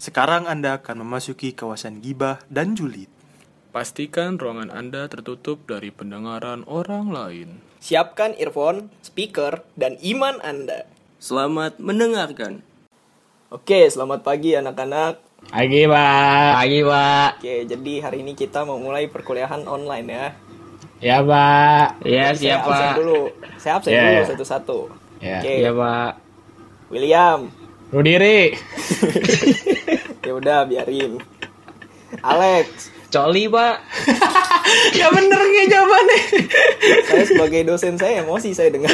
Sekarang Anda akan memasuki kawasan gibah dan julid. Pastikan ruangan Anda tertutup dari pendengaran orang lain. Siapkan earphone, speaker, dan iman Anda. Selamat mendengarkan. Oke, selamat pagi anak-anak. Pagi pak Pagi, Pak. Oke, jadi hari ini kita mau mulai perkuliahan online ya. Ya pak Ya, Saya siap, absen Pak. dulu. Saya absen Ya, dulu satu-satu. Ya. Oke, Ya, Pak. William. Rudiri Ya udah, biarin. Alex. Coli, Pak. Ya bener nih jawabannya Saya sebagai dosen saya emosi saya dengar.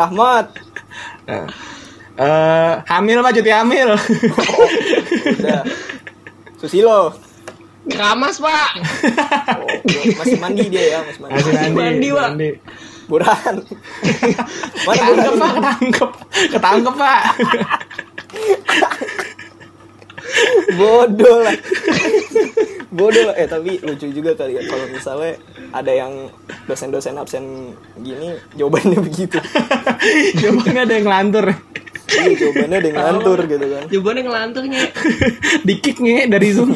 Rahmat. Eh, Hamil pak cuti hamil Udah. Susilo. Keramas, Pak. Oh, masih mandi dia ya, masih mandi. Masih mandi mandi, Pak. mandi. Burhan. Mana Ketangkep Burhan? pak ketangkep. Ketangkep pak. Bodoh lah. Bodoh lah. Eh tapi lucu juga kali ya kalau misalnya ada yang dosen-dosen absen gini jawabannya begitu. Jawabannya ada yang ngelantur. Iya jawabannya ada yang ngantur gitu kan. Jawabannya ngelanturnya. Di kick nge dari Zoom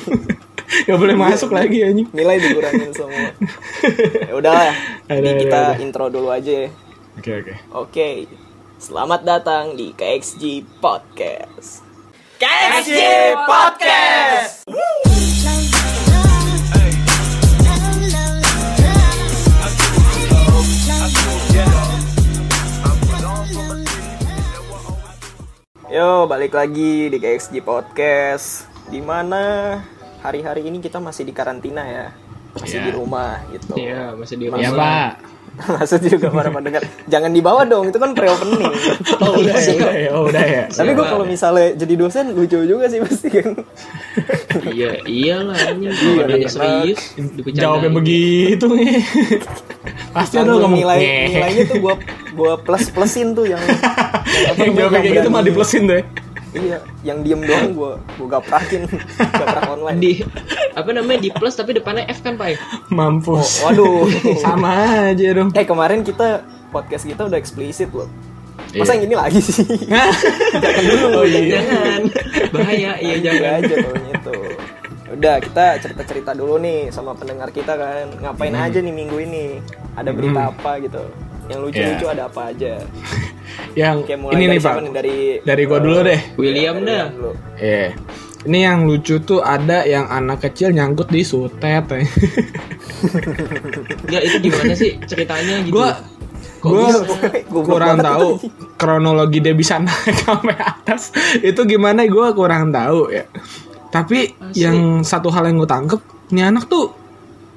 Gak boleh masuk lagi anjing nilai dikurangin semua ya udahlah ada, kita ada. intro dulu aja ya. Oke oke oke selamat datang di KXG Podcast KXG Podcast Yo, balik lagi di KXG Podcast. Di mana hari-hari ini kita masih di karantina ya, masih Iya. di rumah gitu. Iya, masih di rumah. Ya pak Maksud juga para pendengar, jangan dibawa dong, itu kan pre-opening. Oh udah ya udah ya oh, udah ya Tapi gue kalau misalnya jadi dosen lucu juga sih pasti kan. Iya, iyalah anjing. Iya, bener. serius. Jawabnya begitu nih Pasti ada ngomong nilai nilainya tuh gue gua plus plusin tuh yang yang apa Yang namanya, jawabnya kayak gitu mah diplusin tuh ya Iya, yang diem doang gue gue gaprakin, gaprak online. di apa namanya di plus tapi depannya F kan, Pak? Mampus Oh, waduh. Sama aja dong Eh kemarin kita podcast kita udah eksplisit loh. Iya. Masa yang ini lagi sih? Jangan dulu. Oh iya Jangan. Bahaya, iya Jangan jangan. aja kalau gitu. Udah kita cerita-cerita dulu nih sama pendengar kita kan. Ngapain Hmm. aja nih minggu ini? Ada berita apa gitu? Yang lucu-lucu Iya. ada apa aja? Yang Kayak mulai ini dari nih pak? Dari Dari gua dulu deh William dari dah. Iya. Ini yang lucu tuh ada yang anak kecil nyangkut di sutet. ya. Itu gimana sih ceritanya gitu? Gua? Goblok kurang tahu kronologi dia bisa naik sampai atas. Itu gimana gua kurang tahu ya. Tapi Asli. yang satu hal yang gue tangkep, nih anak tuh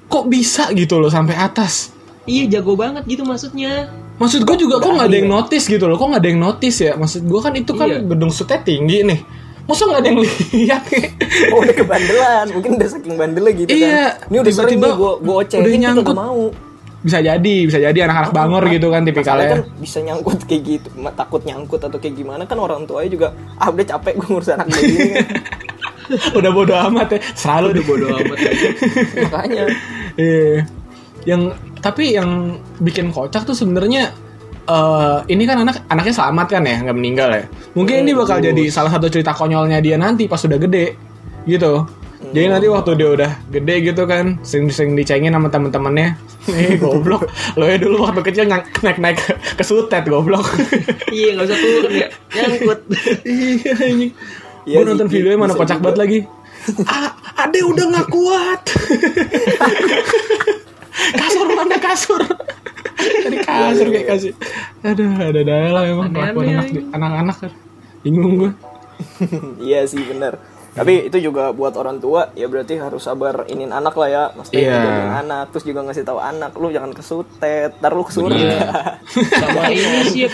kok bisa gitu loh sampai atas. Iya, jago banget gitu maksudnya. Maksud gue juga kok nggak ada yang notice gitu loh, kok nggak ada yang notice ya? Maksud gue kan itu kan Iya. gedung sutet tinggi nih. Masa nggak ada yang lihat nih? Oh udah kebandelan, mungkin udah saking bandelnya gitu Iya, kan. Ini udah sering tiba-tiba nih gue gue ocehin udah nyangkut. mau. Bisa jadi, bisa jadi anak-anak bangor gitu kan tipikalnya. kan bisa nyangkut kayak gitu, takut nyangkut atau kayak gimana kan orang tuanya juga ah udah capek gue ngurus anak kan. udah bodo amat ya, selalu Udah bodo amat. Makanya Iya. Yang tapi yang bikin kocak tuh sebenarnya eh ini kan anak anaknya selamat kan ya, nggak meninggal ya. Mungkin ini bakal jadi salah satu cerita konyolnya dia nanti pas udah gede, gitu. Jadi nanti waktu dia udah gede gitu kan, sering-sering dicengin sama temen-temennya. Eh goblok, lo ya dulu waktu kecil naik-naik ke, sutet goblok. Iya, nggak usah turun ya. Nyangkut. iya anjing. Iya Gue nonton videonya mana kocak banget lagi. ah, ade udah nggak kuat. Kasur mana kasur? Dari kasur kayak kasih. Aduh, ada ada lah emang kelakuan anak anak-anak kan. Bingung gue. iya sih bener. Tapi itu juga buat orang tua ya berarti harus sabar inin anak lah ya, maksudnya Iya. ngejagain anak, terus juga ngasih tahu anak lu jangan kesutet, ntar lu. Iya. Sama ini sih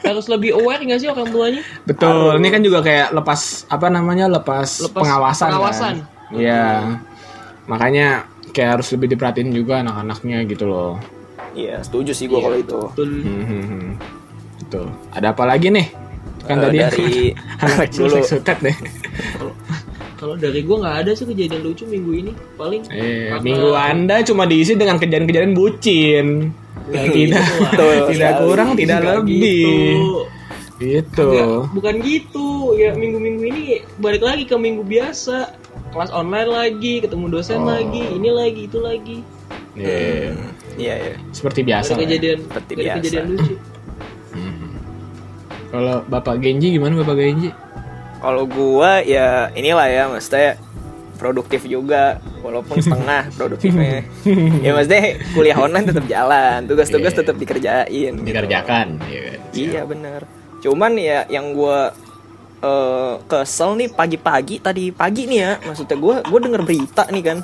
harus lebih aware nggak sih orang tuanya? Betul. Ini kan juga kayak lepas apa namanya lepas, Lepas pengawasan. pengawasan. Kan? Iya. Makanya kayak harus lebih diperhatiin juga anak-anaknya gitu loh. Iya, setuju sih gua kalau itu. Betul. Hmm, hmm, hmm. Betul. Ada apa lagi nih? Kan Eh, tadi dari anak kecil deh. Kalau dari gua nggak ada sih kejadian lucu minggu ini. Paling Eh, karena- minggu Anda cuma diisi dengan kejadian-kejadian bucin. Nggak tidak gitu tidak sekali. kurang, tidak lebih. gitu. Gitu. Enggak, bukan gitu. Ya minggu-minggu ini balik lagi ke minggu biasa. Kelas online lagi, ketemu dosen Oh. lagi, ini lagi, itu lagi. Iya. Iya ya. Seperti biasa. Ada ya. kejadian, Seperti ada biasa. kejadian lucu. Kalau Bapak Genji gimana Bapak Genji? Kalau gua ya inilah ya maksudnya produktif juga walaupun setengah produktifnya. ya maksudnya kuliah online tetap jalan, tugas-tugas Iya. tetap dikerjain. gitu. Dikerjakan, iya kan? Iya bener. Cuman ya yang gua eh, kesel nih pagi-pagi tadi pagi nih ya maksudnya gua gua denger berita nih kan.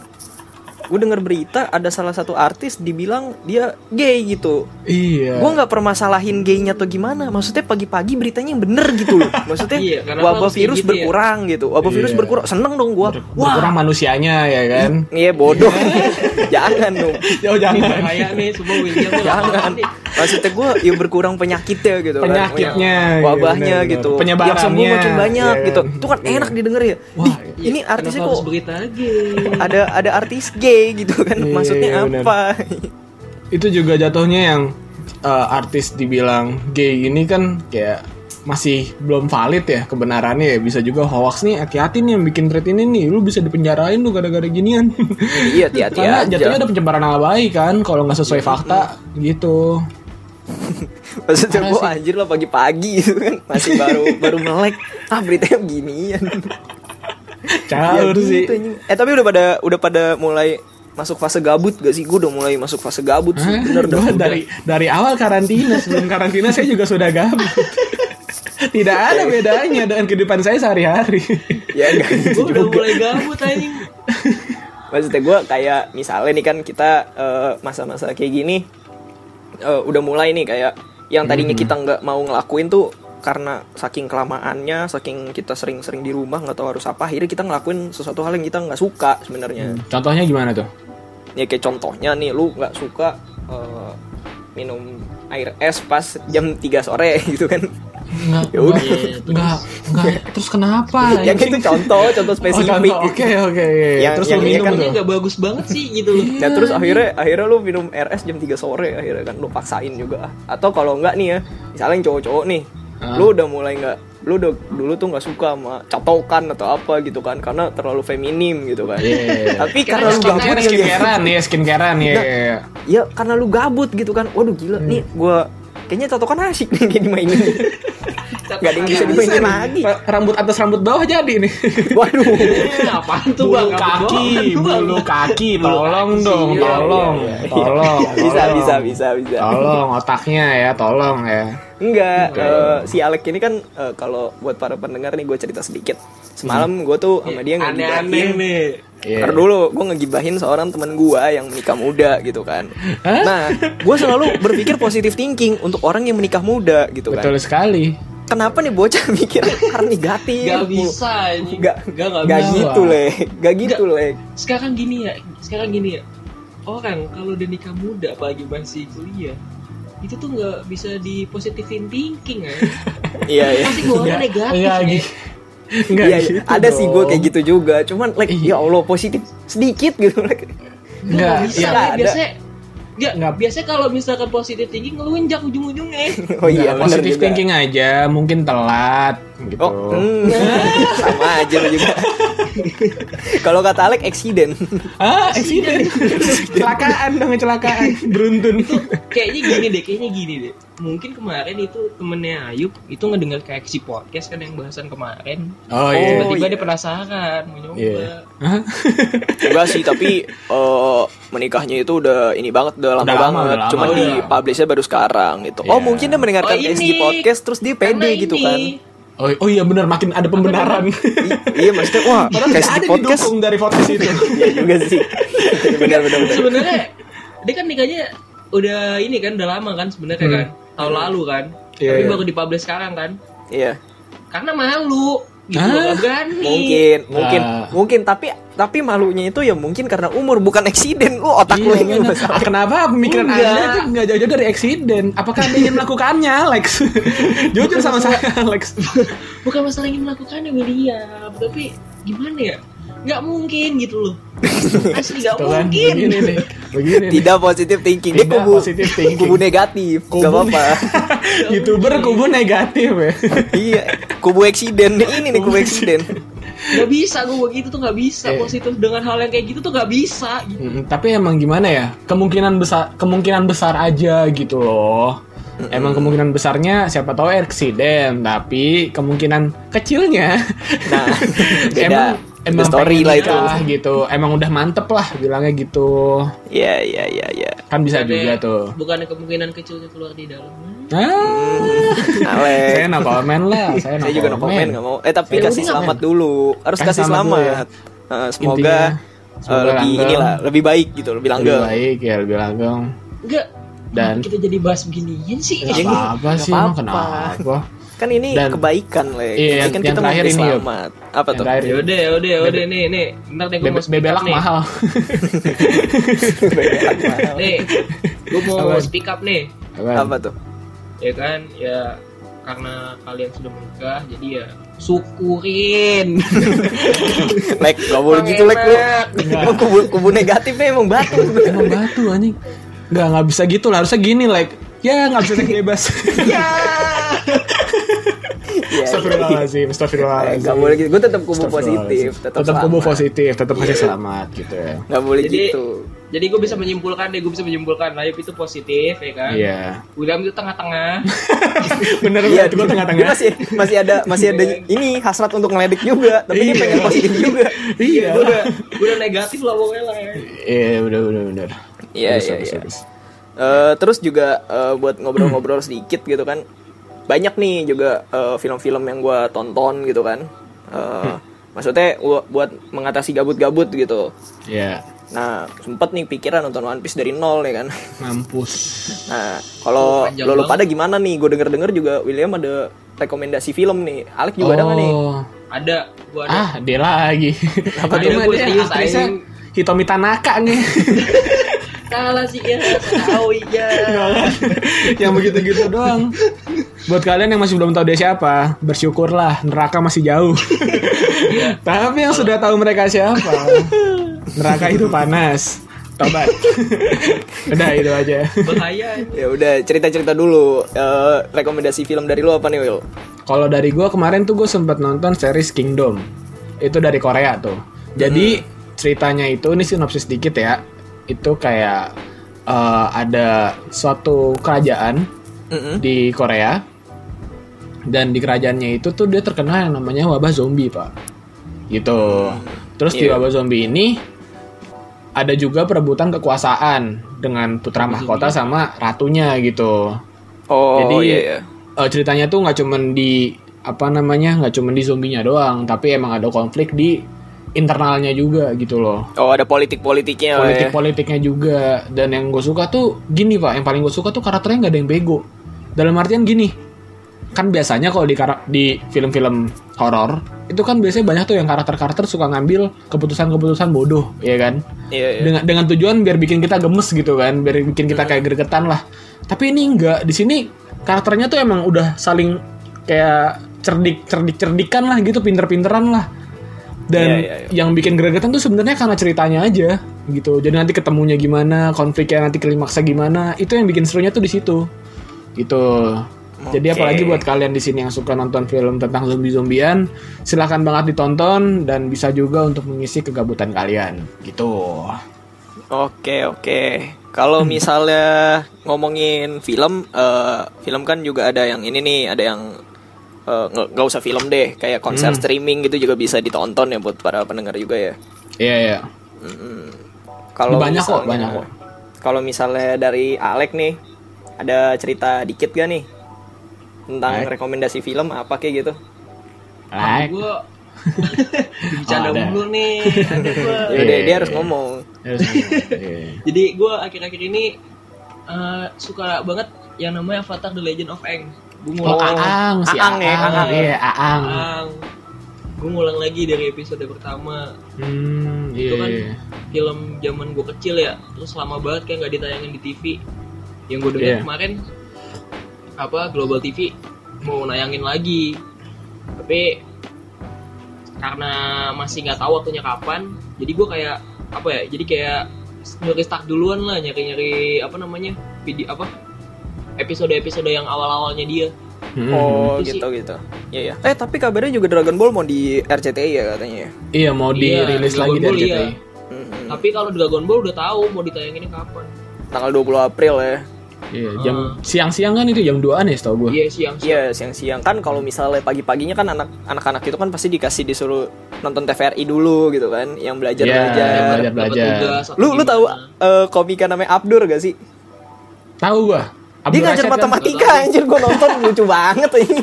Gue denger berita ada salah satu artis dibilang dia gay gitu. Iya. Gue nggak permasalahin gaynya atau gimana. Maksudnya pagi-pagi beritanya yang bener gitu loh. Maksudnya Iya, wabah kayak virus gitu ya. berkurang gitu. Wabah virus Iya. berkurang. Seneng dong gue. Berkurang manusianya ya kan? Iya bodoh. Jangan dong. Jauh Ini jangan. bahaya nih, semua William Jangan. Maksudnya gue ya berkurang penyakitnya gitu kan. Penyakitnya, iya, Wabahnya bener-bener. gitu. Penyebarannya, Yang sembuh makin banyak iya gitu. kan? Itu kan Iya. enak didengar ya. Wah, Ih, ini artisnya kok berita lagi? ada ada artis gay gitu kan. Iya, Maksudnya iya, bener. apa? Itu juga jatuhnya yang eh, artis dibilang gay ini kan kayak masih belum valid ya kebenarannya ya. Bisa juga hoax nih hati-hati nih yang bikin thread ini nih. Lu bisa dipenjarain lu gara-gara ginian. Iya, hati-hati karena aja. jatuhnya ada pencemaran nama baik kan kalau nggak sesuai fakta gitu. Maksudnya gue anjir lah pagi-pagi gitu kan. Masih baru baru melek. Ah beritanya beginian caur Ya sih gitu. Eh tapi udah pada udah pada mulai masuk fase gabut gak sih? Gue udah mulai masuk fase gabut sih Hah? Bener dah dari dari awal karantina sebelum karantina saya juga sudah gabut tidak ada bedanya dengan kehidupan saya sehari-hari Ya enggak Gue udah mulai gabut anjing. Maksudnya gue kayak misalnya nih kan kita eh, masa-masa kayak gini eh, Udah mulai nih kayak Yang tadinya kita nggak mau ngelakuin tuh karena saking kelamaannya, saking kita sering-sering di rumah nggak tahu harus apa, akhirnya kita ngelakuin sesuatu hal yang kita nggak suka sebenarnya. contohnya gimana tuh ya kayak contohnya nih lu nggak suka eh, minum air es pas jam 3 sore gitu kan Enggak, Ya udah. enggak, enggak, enggak. Terus kenapa? yang itu contoh contoh Oh, spesifik. Oke, oke. Yang- Terus yang lu ini minum kan tuh. Ini nggak bagus banget sih gitu loh. Nah terus akhirnya akhirnya lu minum RS jam 3 sore akhirnya kan lu paksain juga atau kalau enggak nih ya misalnya yang cowok-cowok nih Ah. lu udah mulai nggak lu udah dulu tuh nggak suka sama catokan atau apa gitu kan karena terlalu feminim gitu kan Iya. tapi Karena karena lu gabut Skincare, kali ya. skincarean ya, skincarean ya. Nah, ya karena lu gabut gitu kan waduh gila nih gua kayaknya catokan asik nih kayak dimainin Gak ada yang bisa dimainin lagi Rambut atas rambut bawah jadi nih. Waduh Eh, Apaan tuh bang? Kaki, bulu kaki, tolong kaki dong, iya, tolong, iya, iya. tolong. Bisa tolong. bisa bisa bisa Tolong otaknya ya, tolong ya. Enggak, eh, si Alek ini kan eh, kalau buat para pendengar nih gue cerita sedikit. Semalam gue tuh sama dia Aneh-aneh ngegibahin. nih. Iya. Ntar dulu, gue ngegibahin seorang teman gue yang menikah muda gitu kan. Hah? Nah, gue selalu berpikir positive thinking untuk orang yang menikah muda gitu kan. Betul sekali. Kenapa nih bocah mikir karena negatif? Gak bisa anjing. Gak, Gak, gak gak bisa. gitu leh, gak gitu leh. Sekarang gini ya, sekarang gini ya. Orang kalau udah nikah muda apalagi masih kuliah itu tuh nggak bisa di positivin thinking ya. Iya iya. Pasti gue Enggak, negatif ya. Enggak Iya, iya. gitu ada sih gue dong. kayak gitu juga. Cuman like Iya. ya Allah positif sedikit gitu. Like. Enggak, iya. ya. Ada. Biasanya Nggak, Nggak. biasanya kalau misalkan positif thinking ngelunjak ujung-ujungnya. Oh iya, Enggak, positive juga. thinking aja, mungkin telat gitu. Oh, hmm. sama aja juga. Kalau kata Alek eksiden. Ah, accident. kecelakaan dong, kecelakaan. Beruntun. kayaknya gini deh, kayaknya gini deh. Mungkin kemarin itu temennya Ayub itu ngedengar kayak si podcast kan yang bahasan kemarin. Oh Oh, iya. Tiba-tiba iya. dia penasaran mau nyoba. Iya. Hah? Enggak sih, tapi eh, menikahnya itu udah ini banget, udah lama Udah lama, banget. udah lama. Cuman Oh, di iya. publishnya baru sekarang gitu. Iya. Oh, mungkin dia mendengarkan Oh. SG podcast terus dia Karena pede gitu ini, kan. Oh, oh iya benar makin ada pembenaran. I- iya, maksudnya wah, ada podcast. didukung dari podcast itu. Iya juga sih. benar benar benar. Sebenarnya dia kan nikahnya udah ini kan udah lama kan sebenarnya Hmm. kan tahun lalu kan. Iya, Tapi iya. baru dipublish sekarang kan. Iya. Karena malu gitu nggak berani. Mungkin, mungkin, Nah. mungkin tapi tapi malunya itu ya mungkin karena umur bukan eksiden. Lu otak lu Iya, ini benar. masalah. Ah, kenapa pemikiran Enggak. Anda itu nggak jauh-jauh dari eksiden? Apakah Anda ingin melakukannya, Alex? Jujur sama saya, Alex. Bukan masalah ingin melakukannya William, tapi gimana ya? Nggak mungkin gitu loh. Asli nggak kan, mungkin. begini nih. Begini nih. Tidak positif thinking. Tidak kubu positive thinking. kubu negatif. Kubu Gak apa-apa. youtuber kubu negatif ya iya, kubu eksiden. Ini nih kubu eksiden. Gak bisa gue begitu tuh gak bisa Eh. positif dengan hal yang kayak gitu tuh gak bisa. Gitu. Mm, tapi emang gimana ya kemungkinan besar kemungkinan besar aja gitu loh emang kemungkinan besarnya siapa tahu eksiden tapi kemungkinan kecilnya Nah, beda. emang emang story lah itu. gitu emang udah mantep lah bilangnya gitu Iya, iya, iya, iya. kan bisa Bukannya- juga tuh Bukannya kemungkinan kecilnya keluar di dalam. ah, Alex. saya no comment lah saya no Saya juga no komen nggak mau. Eh tapi Saya kasih selamat komen. dulu. Harus Kasih kasih selamat dulu selamat. Eh, semoga Intinya, eh, semoga lebih langgeng. inilah, lebih baik gitu, lebih lebih langgeng. baik ya lebih langgeng Enggak. Dan- kita jadi bahas beginian sih. Gak Ya, apa-apa sih emang apa-apa. kenapa Kan ini Dan- kebaikan, Le. Iya, kebaikan yang- kita yang terakhir ini, selamat. Apa Yang tuh? terakhir Ya udah, ya udah, ya udah nih, nih. Ntar deh gue mau speak bebelak up nih. mahal Nih, gue mau Apa? speak up nih. Apa tuh? Ya kan, ya karena kalian sudah menikah, jadi ya syukurin. Lek, gak boleh gitu, Lek. Lu, lu kubu, kubu negatifnya emang batu. Emang batu anjing. Nggak nggak bisa gitu lah. Harusnya gini like. Ya nggak bisa bebas. Iya, Astagfirullahaladzim, Eh, astagfirullahaladzim. Gak boleh gitu. Gue tetap kubu Astagfirullahaladzim. positif. Tetap, Tetap kubu positif, tetap kasih selamat gitu ya. Gak boleh Jadi- gitu. jadi gue bisa menyimpulkan deh, gue bisa menyimpulkan Layup itu positif, ya kan? Iya. William itu tengah-tengah. Bener Iya, banget, gue tengah-tengah. masih masih ada masih ada ini hasrat untuk ngeledek juga, tapi dia Iya. pengen positif juga. Iya. gue udah, gue udah negatif lah pokoknya lah. ya. Iya, udah, udah, udah. Iya, iya, iya. Eh, terus juga eh, buat ngobrol-ngobrol sedikit gitu kan banyak nih juga eh, film-film yang gue tonton gitu kan Eh, maksudnya gua- buat mengatasi gabut-gabut gitu Iya. nah sempet nih pikiran nonton One Piece dari nol ya kan Mampus. nah kalau Panjang lo, lo pada gimana nih gue denger-denger juga William ada rekomendasi film nih Alex juga ada nggak nih Oh. Ada, gue ada. Ah, dia lagi. Apa Tadi tuh? mah Gua dia serius, aktrisnya. Hitomi Tanaka nih. Kalah sih ya, tahu ya. yang begitu-gitu doang. Buat kalian yang masih belum tahu dia siapa, bersyukurlah neraka masih jauh. Tapi yang sudah tahu mereka siapa, neraka itu panas. Tobat. Udah itu aja. Bahaya. ya udah cerita-cerita dulu Eh, rekomendasi film dari lo apa nih Will Kalau dari gua kemarin tuh gue sempat nonton series Kingdom. Itu dari Korea tuh. Jadi ceritanya itu ini sinopsis dikit ya. Itu kayak eh, ada suatu kerajaan Mm-mm. di Korea dan di kerajaannya itu tuh dia terkenal yang namanya wabah zombie pak. Gitu. Terus di Iya. wabah zombie ini ada juga perebutan kekuasaan dengan putra mahkota sama ratunya gitu. Oh jadi iya, iya. eh, ceritanya tuh nggak cuman di apa namanya nggak cuman di zombinya doang tapi emang ada konflik di internalnya juga gitu loh. Oh ada politik-politiknya lah ya. politik politiknya juga. Dan yang gue suka tuh gini pak. Yang paling gue suka tuh karakternya nggak ada yang bego. Dalam artian gini kan biasanya kalau di di film-film horor itu kan biasanya banyak tuh yang karakter-karakter suka ngambil keputusan-keputusan bodoh ya kan? Iya, iya. dengan dengan tujuan biar bikin kita gemes gitu kan biar bikin kita kayak gregetan lah. Tapi ini enggak. Di sini karakternya tuh emang udah saling kayak cerdik cerdik cerdikan lah gitu pinter-pinteran lah. Dan Iya, iya, iya. yang bikin gregetan tuh sebenarnya karena ceritanya aja gitu. Jadi nanti ketemunya gimana konfliknya nanti klimaksnya gimana itu yang bikin serunya tuh di situ. Gitu jadi Oke. apalagi buat kalian di sini yang suka nonton film tentang zombie-zombian, silahkan banget ditonton dan bisa juga untuk mengisi kegabutan kalian. Gitu. Oke oke. Kalau misalnya ngomongin film, eh, film kan juga ada yang ini nih, ada yang eh, nggak nggak usah film deh, kayak konser streaming gitu juga bisa ditonton ya buat para pendengar juga ya. Iya iya. Kalau Banyak kok, misalnya- banyak kok. Kalau misalnya dari Alek nih, ada cerita dikit gak nih tentang Alek. rekomendasi film apa kayak gitu? Like. Gue bercanda Oh, ada. mulu nih. Ada gua. Ya Iya, udah, iya, dia harus iya. ngomong. Iya. Jadi gue akhir-akhir ini eh, suka banget yang namanya Avatar The Legend of Aang. Gue Oh, ngulang, Aang, si Aang Aang, ya, Aang, iya, Aang. Aang. Gue ngulang lagi dari episode pertama. Hmm, iya. Itu kan iya. film zaman gue kecil ya, terus lama banget kayak nggak ditayangin di TV. Yang gue dengar Iya. kemarin apa Global TV mau nayangin lagi, tapi karena masih nggak tahu waktunya kapan, jadi gue kayak apa ya? Jadi kayak nyari start duluan lah nyari-nyari apa namanya video apa episode-episode yang awal-awalnya dia Hmm. Oh Itu sih. gitu gitu. Iya ya. Eh tapi kabarnya juga Dragon Ball mau di RCTI ya katanya. ya? Iya mau Iya, dirilis Dragon lagi Ball, iya. RCTI. Mm-mm. tapi kalau Dragon Ball udah tahu mau ditayanginnya kapan Tanggal 20 April ya. Iya, jam siang-siang kan itu jam 2-an ya setahu gue. iya siang siang Iya siang-siang kan kalau misalnya pagi-paginya kan anak anak-anak itu kan pasti dikasih disuruh nonton TVRI dulu gitu kan, yang belajar Iya, belajar. belajar. belajar. Lu lu tahu eh, komika namanya Abdur gak sih? Tahu gua. Dia Abdul ngajar Rashid kan? matematika anjir gua nonton lucu banget ini.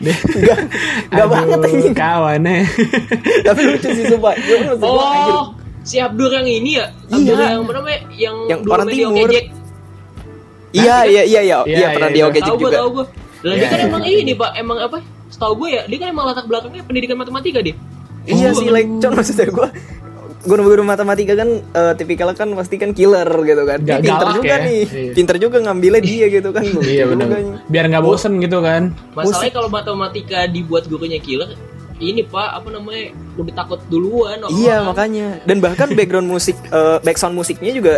Dia- Enggak enggak Aduh, banget ini. Kawan eh. Tapi lucu sih sumpah. Gua, anjir. oh si Abdur yang ini ya Abdur Iya. yang apa namanya yang, Yang dulu orang timur. Okejek. Iya iya iya iya Iya, iya pernah iya, di iya. Ojek tahu gue juga. tahu gue lah Iya, dia kan iya, emang iya. ini pak emang apa setahu gue ya dia kan emang latar belakangnya pendidikan matematika dia Iya Oh, sih, like, cuman maksudnya gue guru-guru matematika kan eh, tipikalnya kan pasti kan killer gitu kan. Dia Ga- pinter galak juga ya. nih, Iya. pinter juga ngambilnya dia gitu kan. Iya benar. Biar nggak bosen gitu kan. masalahnya kalau matematika dibuat gurunya killer ini pak apa namanya udah takut duluan Iya makanya. Dan bahkan background musik, eh, background musiknya juga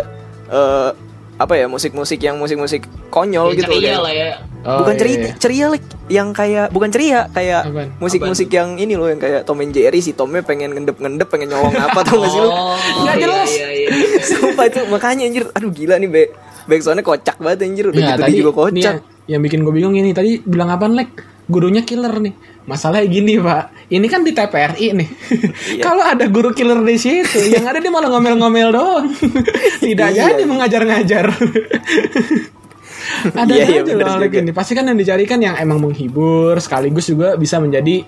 eh, apa ya musik-musik yang musik-musik konyol Ya, gitu. ceria kayak- lah ya Oh, bukan iya, ceria, iya. ceria like, yang kayak bukan ceria kayak musik-musik yang ini loh yang kayak Tom and Jerry si Tomnya pengen ngendep-ngendep pengen nyolong apa tau gak sih lu? oh Nggak iya, jelas. iya, iya, iya. Sumpah itu makanya anjir Aduh gila nih back Backsoundnya kocak banget anjir Udah Nggak, gitu tadi dia juga kocak yang, yang bikin gue bingung ini tadi bilang apaan lek gurunya killer nih. Masalahnya gini pak. Ini kan di TPRI nih. Iya. kalau ada guru killer di situ yang ada dia malah ngomel-ngomel doang. Tidak Iya. jadi mengajar-ngajar. Ada Iya, iya, aja loh ini pasti kan yang dicarikan yang emang menghibur sekaligus juga bisa menjadi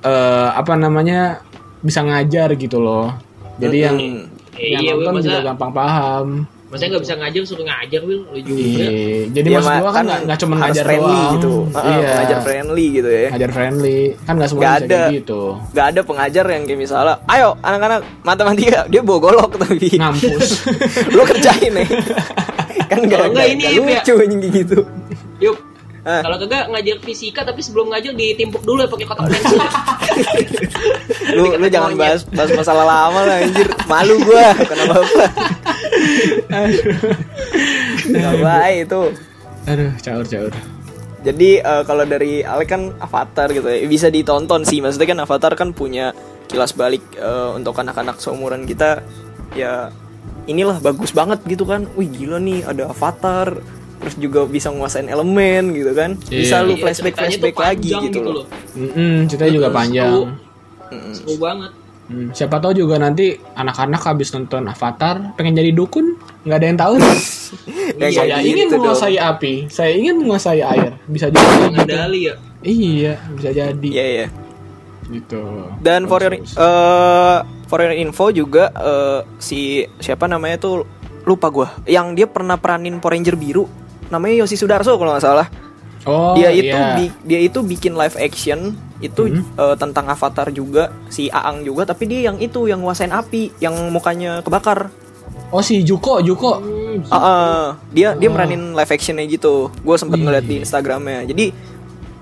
eh, apa namanya bisa ngajar gitu loh. Jadi yang Mm-mm. yang Iya, nonton juga gampang paham masa nggak bisa ngajar suruh ngajar Wil. Lu juga. Iya, jadi Iya, maksud Ma, gua kan nggak nggak cuma ngajar friendly doang. gitu. Heeh, iya. Ngajar friendly gitu ya. Ngajar friendly. Kan nggak semua bisa ada. kayak gitu. Gak ada pengajar yang kayak misalnya Ayo anak-anak matematika Dia bawa golok tapi. Ngampus. Lo kerjain nih Kan gak, Kalau nggak gak, ini, gak ya. lucu kayak gitu. Yuk Ah. kalau kagak ngajar fisika tapi sebelum ngajar ditimpuk dulu ya pakai kotak pensil. Lu, lu jangan bahas, bahas masalah lama lah anjir. Malu gua Kenapa apa Gak baik itu. Aduh caur caur. Jadi eh, kalau dari Alek kan Avatar gitu ya. Bisa ditonton sih maksudnya kan Avatar kan punya kilas balik eh, untuk anak-anak seumuran kita. Ya inilah bagus banget gitu kan. Wih gila nih ada Avatar terus juga bisa nguasain elemen gitu kan. Bisa Iya. lu Iya, flashback tuh flashback lagi panjang gitu loh. Mm-mm, ceritanya juga Terus panjang Mm-mm. seru banget Hmm, siapa tahu juga nanti anak-anak habis nonton Avatar pengen jadi dukun nggak ada yang tahu Ya, saya kayak ingin gitu dong. menguasai api saya ingin menguasai air bisa jadi gitu. ngadali ya iya bisa jadi Iya iya. gitu Dan for your eh, for your info juga eh, si siapa namanya tuh lupa gua. Yang dia pernah peranin Power Ranger biru namanya Yosi Sudarso kalau nggak salah. oh dia itu iya. bi- dia itu bikin live action itu eh, tentang Avatar juga si Aang juga tapi dia yang itu yang nguasain api yang mukanya kebakar. oh si Juko Juko Hmm, Ah, ah. dia dia Oh. meranin live actionnya gitu. Gue sempet ngeliat di Instagramnya. Jadi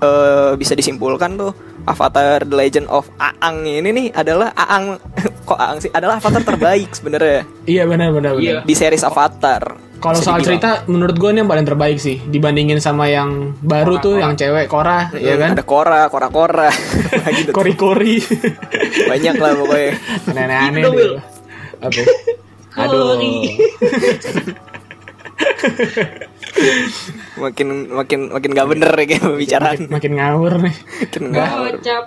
eh, bisa disimpulkan tuh Avatar The Legend of Aang ini nih adalah Aang kok Aang sih adalah Avatar terbaik sebenarnya iya benar benar benar Iya. di series Avatar. Kalau soal dibilang. cerita, menurut gue ini yang paling terbaik sih dibandingin sama yang baru tuh, yang cewek Korah, ya kan? Ada Kora, Kora Kora. gitu. Kori-kori, Banyak lah pokoknya. aneh-aneh Gitu, deh. Apa? Aduh. Makin makin makin gak bener ya kayak pembicaraan. Makin, makin ngawur nih. Makin ngawur. Kocap.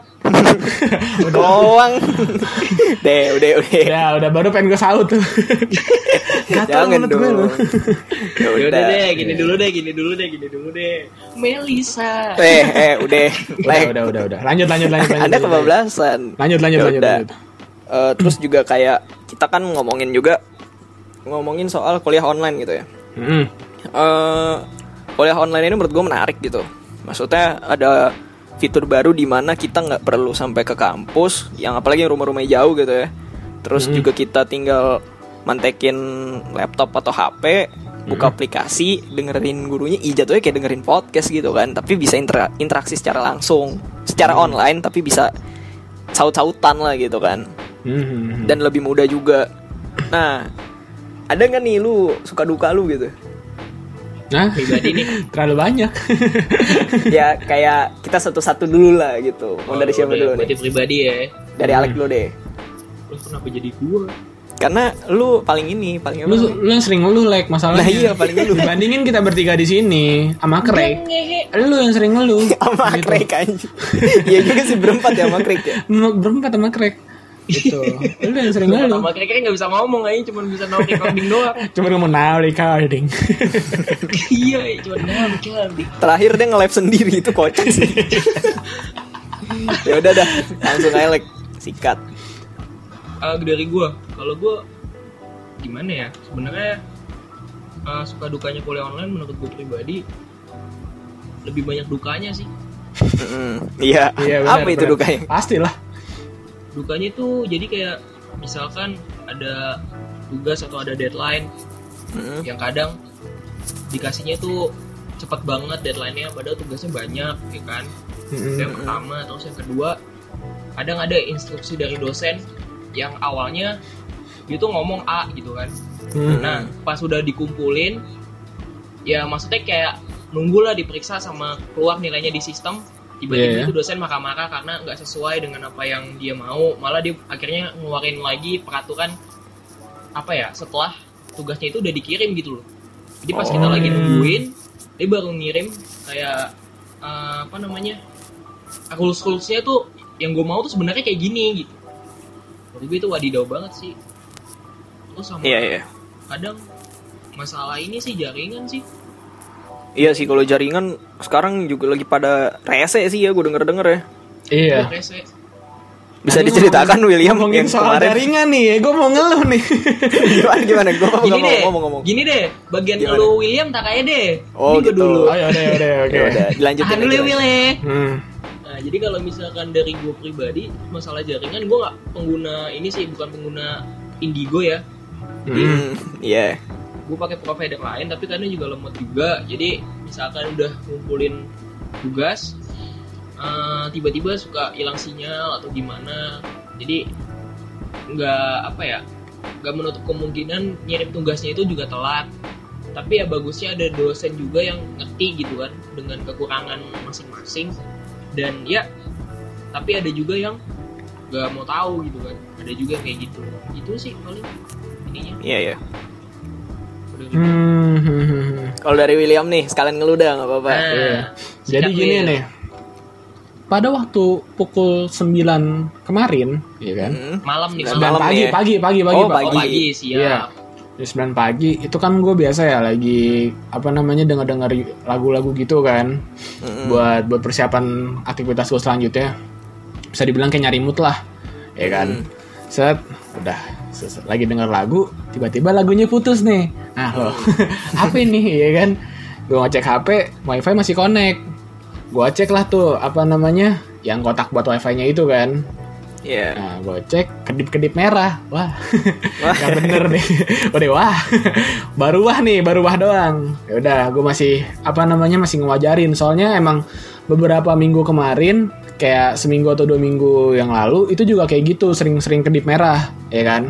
Doang. Deh, udah udah. Ya udah baru pengen gue saut tuh. Gatal Jangan mulut gue. Ya udah udah. deh, gini dulu deh, gini dulu deh, gini dulu deh. Melisa. Eh, eh, udah. Udah, Like. udah, udah, udah. Lanjut, lanjut, lanjut. lanjut, Anda lanjut. kebablasan. Lanjut, lanjut, Ya lanjut, udah. lanjut. Eh, terus juga kayak kita kan ngomongin juga ngomongin soal kuliah online gitu ya. Mm-mm. Eh kuliah online ini menurut gue menarik gitu. Maksudnya ada fitur baru di mana kita nggak perlu sampai ke kampus, yang apalagi yang rumah-rumahnya jauh gitu ya. Terus juga kita tinggal mantekin laptop atau HP, buka aplikasi, dengerin gurunya, ih jatuhnya kayak dengerin podcast gitu kan. Tapi bisa intera- interaksi secara langsung, secara online tapi bisa saut-sautan lah gitu kan Mhm. dan lebih mudah juga. Nah, ada nggak nih lu suka duka lu gitu Nah, Pribadi nih. terlalu banyak. ya kayak kita satu-satu dulu lah gitu mau dari Oh, siapa udah, dulu nih pribadi ya. dari Alek dulu deh Terus kenapa jadi gua? karena lu paling ini paling lu apa? lu yang sering ngeluh like masalahnya. Nah, iya, paling ngeluh. Dibandingin kita bertiga di sini sama Craig. Lu yang sering ngeluh. sama Gitu. Craig anjing Iya juga sih berempat ya sama Craig ya Berempat sama Craig. Gitu. Lu yang sering ngeluh. Sama kira-kira nggak bisa ngomong aja, cuma bisa no recording doang. Cuma ngomong now recording. iya, cuma no recording. terakhir dia nge-live sendiri itu kocak sih ya udah dah langsung aja Lek. sikat Ah, dari gua, kalau gua gimana ya? Sebenarnya ah, suka dukanya kuliah online menurut gua pribadi lebih banyak dukanya sih. Mm, iya Iya, benar, apa itu dukanya Pastilah. Dukanya tuh jadi kayak misalkan ada tugas atau ada deadline Mm, yang kadang dikasihnya tuh cepet banget deadline-nya padahal tugasnya banyak ya kan. Itu yang pertama terus yang kedua kadang ada instruksi dari dosen yang awalnya dia tuh ngomong A gitu kan Hmm. nah pas udah dikumpulin ya maksudnya kayak nunggulah diperiksa sama keluar nilainya di sistem tiba-tiba Iya, iya. itu dosen marah-marah karena nggak sesuai dengan apa yang dia mau. Malah dia akhirnya ngeluarin lagi peraturan apa ya setelah tugasnya itu udah dikirim gitu loh. Jadi pas kita Oh, lagi iya. nungguin dia baru ngirim kayak eh, apa namanya rules rulesnya tuh yang gue mau tuh sebenarnya kayak gini gitu. Menurut gue itu wadidaw banget sih. Terus sama iya iya. kadang masalah ini sih jaringan sih iya sih kalau jaringan sekarang juga lagi pada rese sih ya gue denger denger ya Iya. Bisa Tadi diceritakan ngomongin- William ngomongin yang soal kemarin jaringan nih, gue mau ngeluh nih. gimana gimana gue gini ngomong deh ngomong ngomong gini deh bagian Gimana? lu William tak kayak deh Oh, Ini gua gitu. dulu oh ya udah, ya udah, oke. ya udah dilanjutin tahan dulu ya Will ya. Hmm. Nah, jadi kalau misalkan dari gue pribadi masalah jaringan gue nggak pengguna ini sih bukan pengguna Indigo ya Hmm, iya gue pakai provider lain tapi kadang juga lemot juga. Jadi misalkan udah ngumpulin tugas eh, tiba-tiba suka hilang sinyal atau gimana. Jadi nggak apa ya nggak menutup kemungkinan ngirim tugasnya itu juga telat. Tapi ya bagusnya ada dosen juga yang ngerti gitu kan dengan kekurangan masing-masing. Dan ya tapi ada juga yang nggak mau tahu gitu kan. Ada juga kayak gitu. Itu sih paling ininya. Iya iya. Udah gitu. Hmm, hmm, hmm, hmm. kalau dari William nih sekalian ngeluh dah nggak apa-apa Nah, Iya. sikat Jadi gini nih. Pada waktu pukul 9 kemarin, ya kan? Hmm. malam nih malam pagi, ya? pagi, pagi, pagi, Oh, Pak. oh pagi. pagi siap Iya. Jam 9 pagi itu kan gue biasa ya lagi apa namanya denger-denger lagu-lagu gitu kan Mm-mm. buat buat persiapan aktivitas gue selanjutnya bisa dibilang kayak nyari mood lah ya kan set udah set, set, lagi denger lagu tiba-tiba lagunya putus nih nah loh apa ini ya kan gue ngecek HP wifi masih connect gue cek lah tuh apa namanya yang kotak buat wifi-nya itu kan Iya. Nah, gue cek kedip-kedip merah. Wah, Wah. nggak bener nih. Udah wah, baru wah nih, baru wah doang. Ya udah, gue masih apa namanya masih ngewajarin. Soalnya emang beberapa minggu kemarin, kayak seminggu atau dua minggu yang lalu, itu juga kayak gitu, sering-sering kedip merah, ya kan?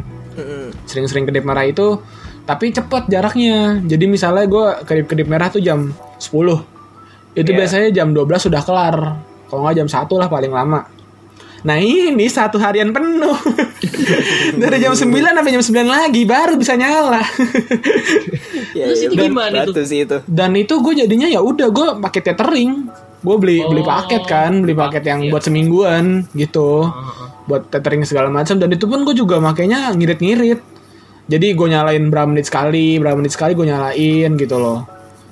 Sering-sering kedip merah itu, tapi cepet jaraknya. Jadi misalnya gue kedip-kedip merah tuh jam 10 itu Iya. biasanya jam 12 sudah kelar. Kalau nggak jam 1 lah paling lama. Nah ini satu harian penuh Dari jam 9 sampai jam 9 lagi Baru bisa nyala Iya, Terus iya, itu bener. gimana tuh? sih itu Dan itu gue jadinya ya udah gue pakai tethering Gue beli beli Oh, paket kan Beli paket yang iya. buat semingguan gitu Heeh. Buat tethering segala macam Dan itu pun gue juga makainya ngirit-ngirit Jadi gue nyalain berapa menit sekali Berapa menit sekali gue nyalain gitu loh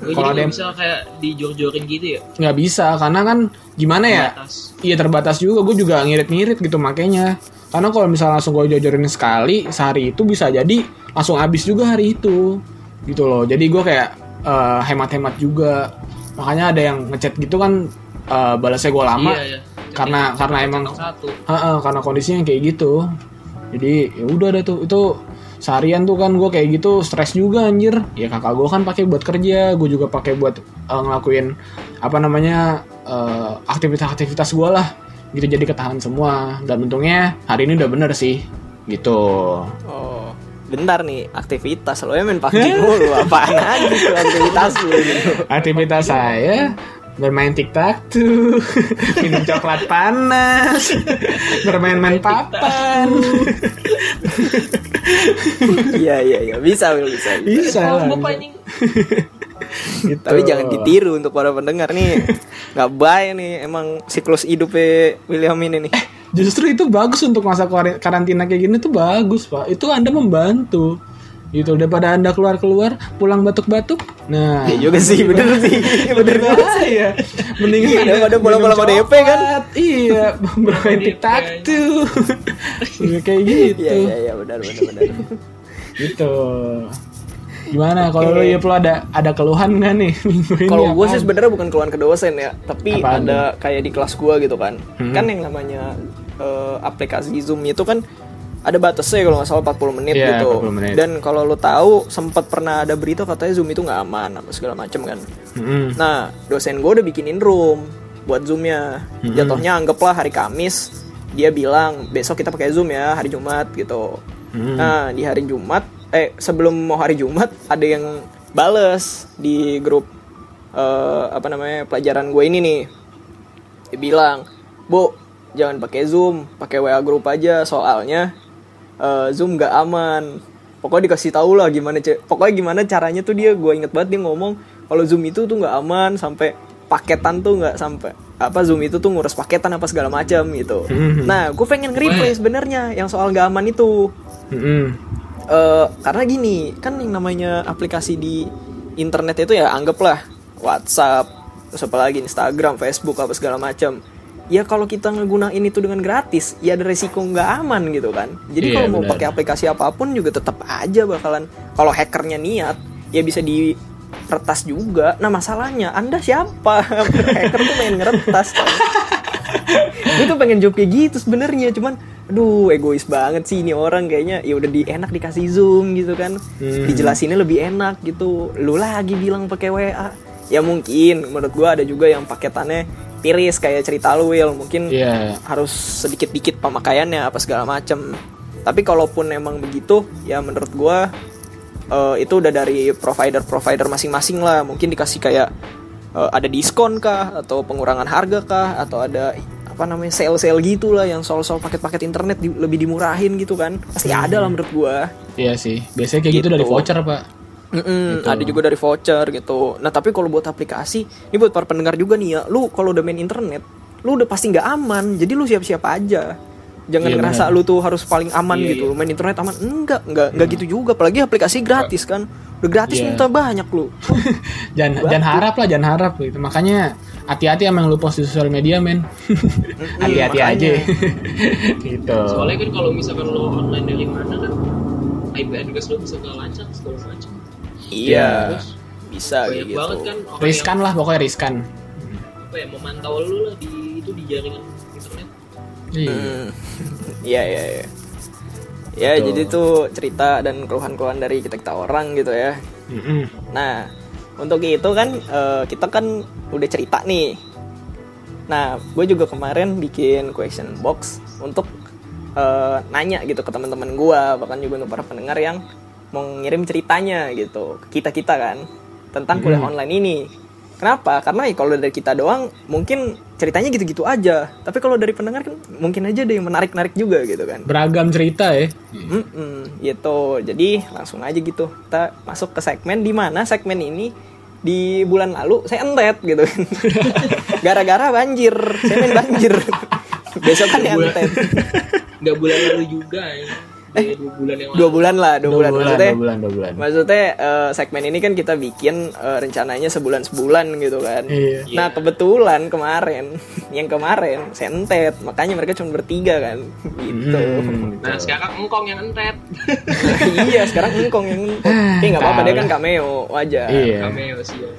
Oh, Kalau ada yang bisa kayak dijor-jorin gitu ya nggak bisa Karena kan gimana ya. Iya terbatas juga, gue juga ngirit-ngirit gitu makanya. Karena kalau misalnya langsung gue jojorin sekali sehari itu bisa jadi langsung habis juga hari itu, gitu loh. Jadi gue kayak eh, hemat-hemat juga. Makanya ada yang ngechat gitu kan eh, balasnya gue lama, iya, iya. karena- karena emang- satu Heeh, karena kondisinya kayak gitu. Jadi ya udah deh tuh itu seharian tuh kan gue kayak gitu stres juga anjir. Ya kakak gue kan pakai buat kerja, gue juga pakai buat eh, ngelakuin apa namanya eh, aktivitas-aktivitas gue lah. Gitu jadi ketahan semua dan untungnya hari ini udah bener sih gitu. oh bentar nih aktivitas lo ya main PUBG mulu apaan aja tuh aktivitas lu gitu. Aktivitas saya bermain tiktok tuh, minum coklat panas, bermain-main papan. Iya iya iya bisa Will, bisa. Bisa lah. Gitu. Tapi jangan ditiru untuk para pendengar nih. nggak baik nih emang siklus hidupnya William ini nih. Justru itu bagus untuk masa karantina kayak gini tuh bagus pak. Itu anda membantu. Gitu daripada anda keluar keluar pulang batuk-batuk. Nah. Iya juga sih bener sih. bener juga sih. Iya. Mendingan Daripada pulang-pulang minum ODP kan? Iya, bermain tiktok tuh. kayak gitu. Iya iya iya benar benar benar. Gitu. Gimana kalau lu ya lu ada ada keluhan nggak nih minggu ini? Kalau gue sih sebenarnya bukan keluhan ke dosen ya, tapi Apaan ada kayak di kelas gue gitu kan. Hmm. Kan yang namanya eh, aplikasi Zoom itu kan ada batasnya kalau nggak salah 40 menit Iya, gitu. 40 menit. Dan kalau lo tahu sempat pernah ada berita katanya Zoom itu nggak aman apa segala macam kan. Mm-mm. Nah, dosen gue udah bikinin room buat Zoomnya. Hmm. Jatuhnya anggaplah hari Kamis dia bilang besok kita pakai Zoom ya hari Jumat gitu. Hmm. Nah, di hari Jumat eh sebelum mau hari Jumat ada yang bales di grup eh, apa namanya pelajaran gue ini nih. Dia bilang, "Bu, jangan pakai Zoom, pakai WA grup aja soalnya eh, Zoom gak aman." Pokoknya dikasih tahu lah gimana pokoknya gimana caranya tuh dia gue inget banget dia ngomong kalau Zoom itu tuh nggak aman sampai paketan tuh nggak sampai apa Zoom itu tuh ngurus paketan apa segala macam gitu. Mhm. Nah, gue pengen nge-replay sebenarnya yang soal gak aman itu. Eh, karena gini kan yang namanya aplikasi di internet itu ya anggaplah WhatsApp terus apa lagi Instagram Facebook apa segala macam ya kalau kita ngegunain itu dengan gratis ya ada resiko nggak aman gitu kan. Jadi Iya, kalau mau pakai aplikasi apa pun juga tetap aja bakalan kalau hackernya niat ya bisa di retas juga. Nah masalahnya anda siapa? Hacker tuh main ngeretas kan gue tuh pengen jawab kayak gitu sebenarnya cuman aduh egois banget sih ini orang kayaknya. Ya udah di enak dikasih zoom gitu kan. Hmm. dijelasinnya lebih enak gitu. Lu lagi bilang pakai WA ya mungkin menurut gue ada juga yang paketannya tiris kayak cerita lu Will mungkin Iya. harus sedikit-dikit pemakaiannya apa segala macem tapi kalaupun emang begitu ya menurut gua eh, itu udah dari provider-provider masing-masing lah mungkin dikasih kayak eh, ada diskon kah atau pengurangan harga kah atau ada apa namanya sale-sale gitu lah yang soal-soal paket-paket internet di- lebih dimurahin gitu kan pasti ada lah menurut gua Iya sih. Biasanya kayak gitu, Gitu. dari voucher, Pak. Mm-mm, ada juga dari voucher gitu. Nah tapi kalau buat aplikasi, ini buat para pendengar juga nih ya, lu kalau udah main internet, lu udah pasti nggak aman. Jadi lu siap-siap aja. Jangan Iya, ngerasa benar. lu tuh harus paling aman Iya, gitu. iya. Lu Main internet aman, enggak, enggak, enggak gitu juga. Apalagi aplikasi gratis kan, udah gratis Iya. minta banyak lu. jangan jangan harap lah, jangan harap gitu. Makanya hati-hati sama yang lu post di sosial media, men. hati-hati makanya. aja. gitu. soalnya kan kalau misalkan lo online dari mana kan IP address lo bisa kelacak segala macam Iya, Terus bisa kayak gitu. banget kan Riskan lah pokoknya riskan. apa ya memantau lo lah di itu di jaringan internet Iya. Hmm. Iya, iya, iya. Ya, Betul. jadi tuh cerita dan keluhan-keluhan dari kita-kita orang gitu ya. Mm-mm. Nah, untuk itu kan eh, kita kan udah cerita nih. Nah, gue juga kemarin bikin question box untuk eh, nanya gitu ke teman-teman gue, bahkan juga untuk para pendengar yang mau ngirim ceritanya gitu ke kita kita kan tentang kuliah online ini. Kenapa? Karena ya kalau dari kita doang mungkin ceritanya gitu-gitu aja. Tapi kalau dari pendengar kan mungkin aja ada yang menarik-narik juga gitu kan. Beragam cerita ya. Mm-mm, gitu. Jadi langsung aja gitu. Kita masuk ke segmen di mana segmen ini di bulan lalu saya entet gitu. Gara-gara banjir, saya main banjir. Besok kan entet. nggak bulan lalu juga ya eh, dua bulan yang lalu Dua bulan lah, dua, bulan. Maksudnya, dua bulan, dua bulan. maksudnya eh, segmen ini kan kita bikin eh, rencananya sebulan sebulan gitu kan. Iya. Nah kebetulan kemarin, yang kemarin saya entet, makanya mereka cuma bertiga kan, gitu. Hmm, nah sekarang engkong yang entet iya, sekarang engkong yang entet. Tapi nggak apa-apa dia kan cameo, wajar. Iya. cameo sih ya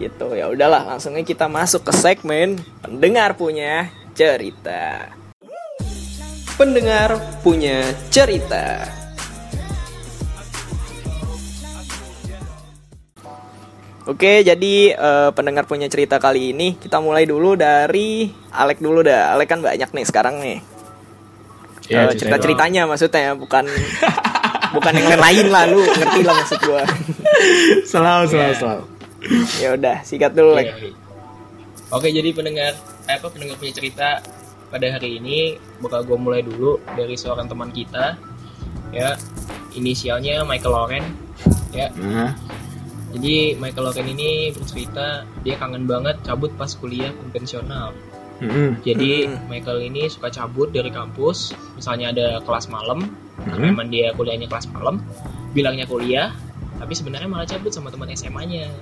gitu ya udahlah langsungnya kita masuk ke segmen pendengar punya cerita pendengar punya cerita Oke, jadi eh, pendengar punya cerita kali ini kita mulai dulu dari Alek dulu dah. Alek kan banyak nih sekarang nih. Iya, Eh, cerita-ceritanya maksudnya bukan bukan yang lain-lain lah lu ngerti lah maksud gua selalu selalu Iya. selalu ya udah sikat dulu Oke, Lek. oke. Oke, jadi pendengar eh, apa pendengar punya cerita pada hari ini bakal gue mulai dulu dari seorang teman kita ya inisialnya Michael Loren ya jadi Michael Loren ini bercerita dia kangen banget cabut pas kuliah konvensional jadi Hmm. Michael ini suka cabut dari kampus misalnya ada kelas malam karena Hmm. memang dia kuliahnya kelas malam bilangnya kuliah tapi sebenarnya malah cabut sama teman SMA-nya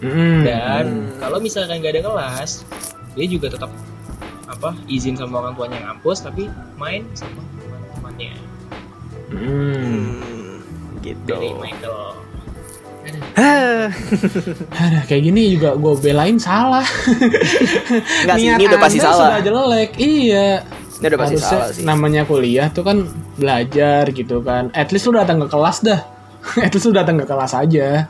Mm-mm. dan Hmm. kalau misalkan nggak ada kelas dia juga tetap apa izin sama orang tuanya ngampus tapi main sama teman-temannya Mm. Hmm, gitu dari Michael Hah. Aduh, kayak gini juga gue belain salah. Nggak sih, Niat ini udah pasti Anda salah. Sudah jelek, iya. Ini udah pasti salah sih. Namanya kuliah tuh kan belajar gitu kan. At least lu datang ke kelas dah. At least lu datang ke kelas aja.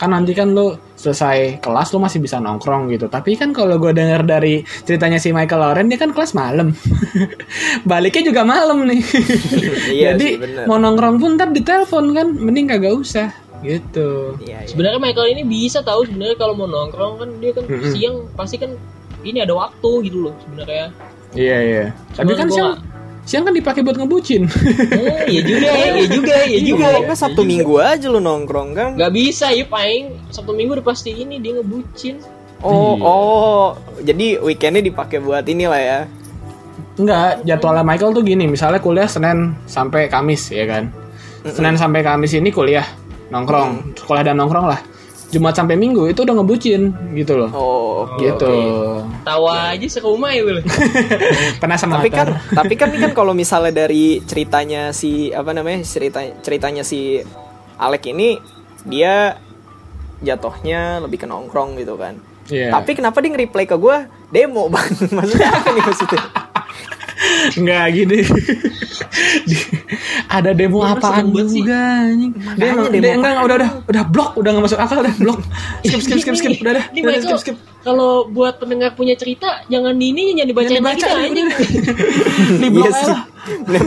Kan nanti kan lu selesai kelas lu masih bisa nongkrong gitu. Tapi kan kalau gue denger dari ceritanya si Michael Loren dia kan kelas malam. Baliknya juga malam nih. Iya Jadi sih, bener. mau nongkrong pun ntar ditelepon kan. Mending kagak usah gitu. Iya, iya. sebenarnya Michael ini bisa tahu sebenarnya kalau mau nongkrong kan dia kan Mm-mm. siang pasti kan ini ada waktu gitu loh sebenarnya Iya iya. Tapi kan siang, siang kan dipakai buat ngebucin. eh ya juga ya juga ya juga Iya, kan Sabtu Minggu aja lu nongkrong kan? nggak bisa ya paling Sabtu Minggu udah pasti ini dia ngebucin Oh, Iya. oh. Jadi weekendnya dipakai buat inilah ya. Enggak, jadwalnya Michael tuh gini, misalnya kuliah Senin sampai Kamis ya kan. Senin sampai Kamis ini kuliah nongkrong, sekolah dan nongkrong lah. Jumat sampai Minggu itu udah ngebucin gitu loh. Oh, gitu. oke. tawa aja serumah ya Wil Pernah sama Tapi kan, tapi kan ini kan kalau misalnya dari ceritanya si apa namanya cerita ceritanya si Alek ini dia jatuhnya lebih ke nongkrong gitu kan. Iya. Tapi kenapa dia nge-reply ke gue demo bang? Maksudnya apa nih maksudnya? Enggak gini. Ada demo Dia apaan sih. juga anjing. Dia, dia, demo enggak, enggak, udah udah udah blok, udah enggak masuk akal udah blok. Skip skip skip skip udah dah. Ini Udah, skip skip. kalau buat pendengar punya cerita jangan di ini jangan dibacain Jangan lagi dibaca, dah anjing. Di blok Iya aja sih.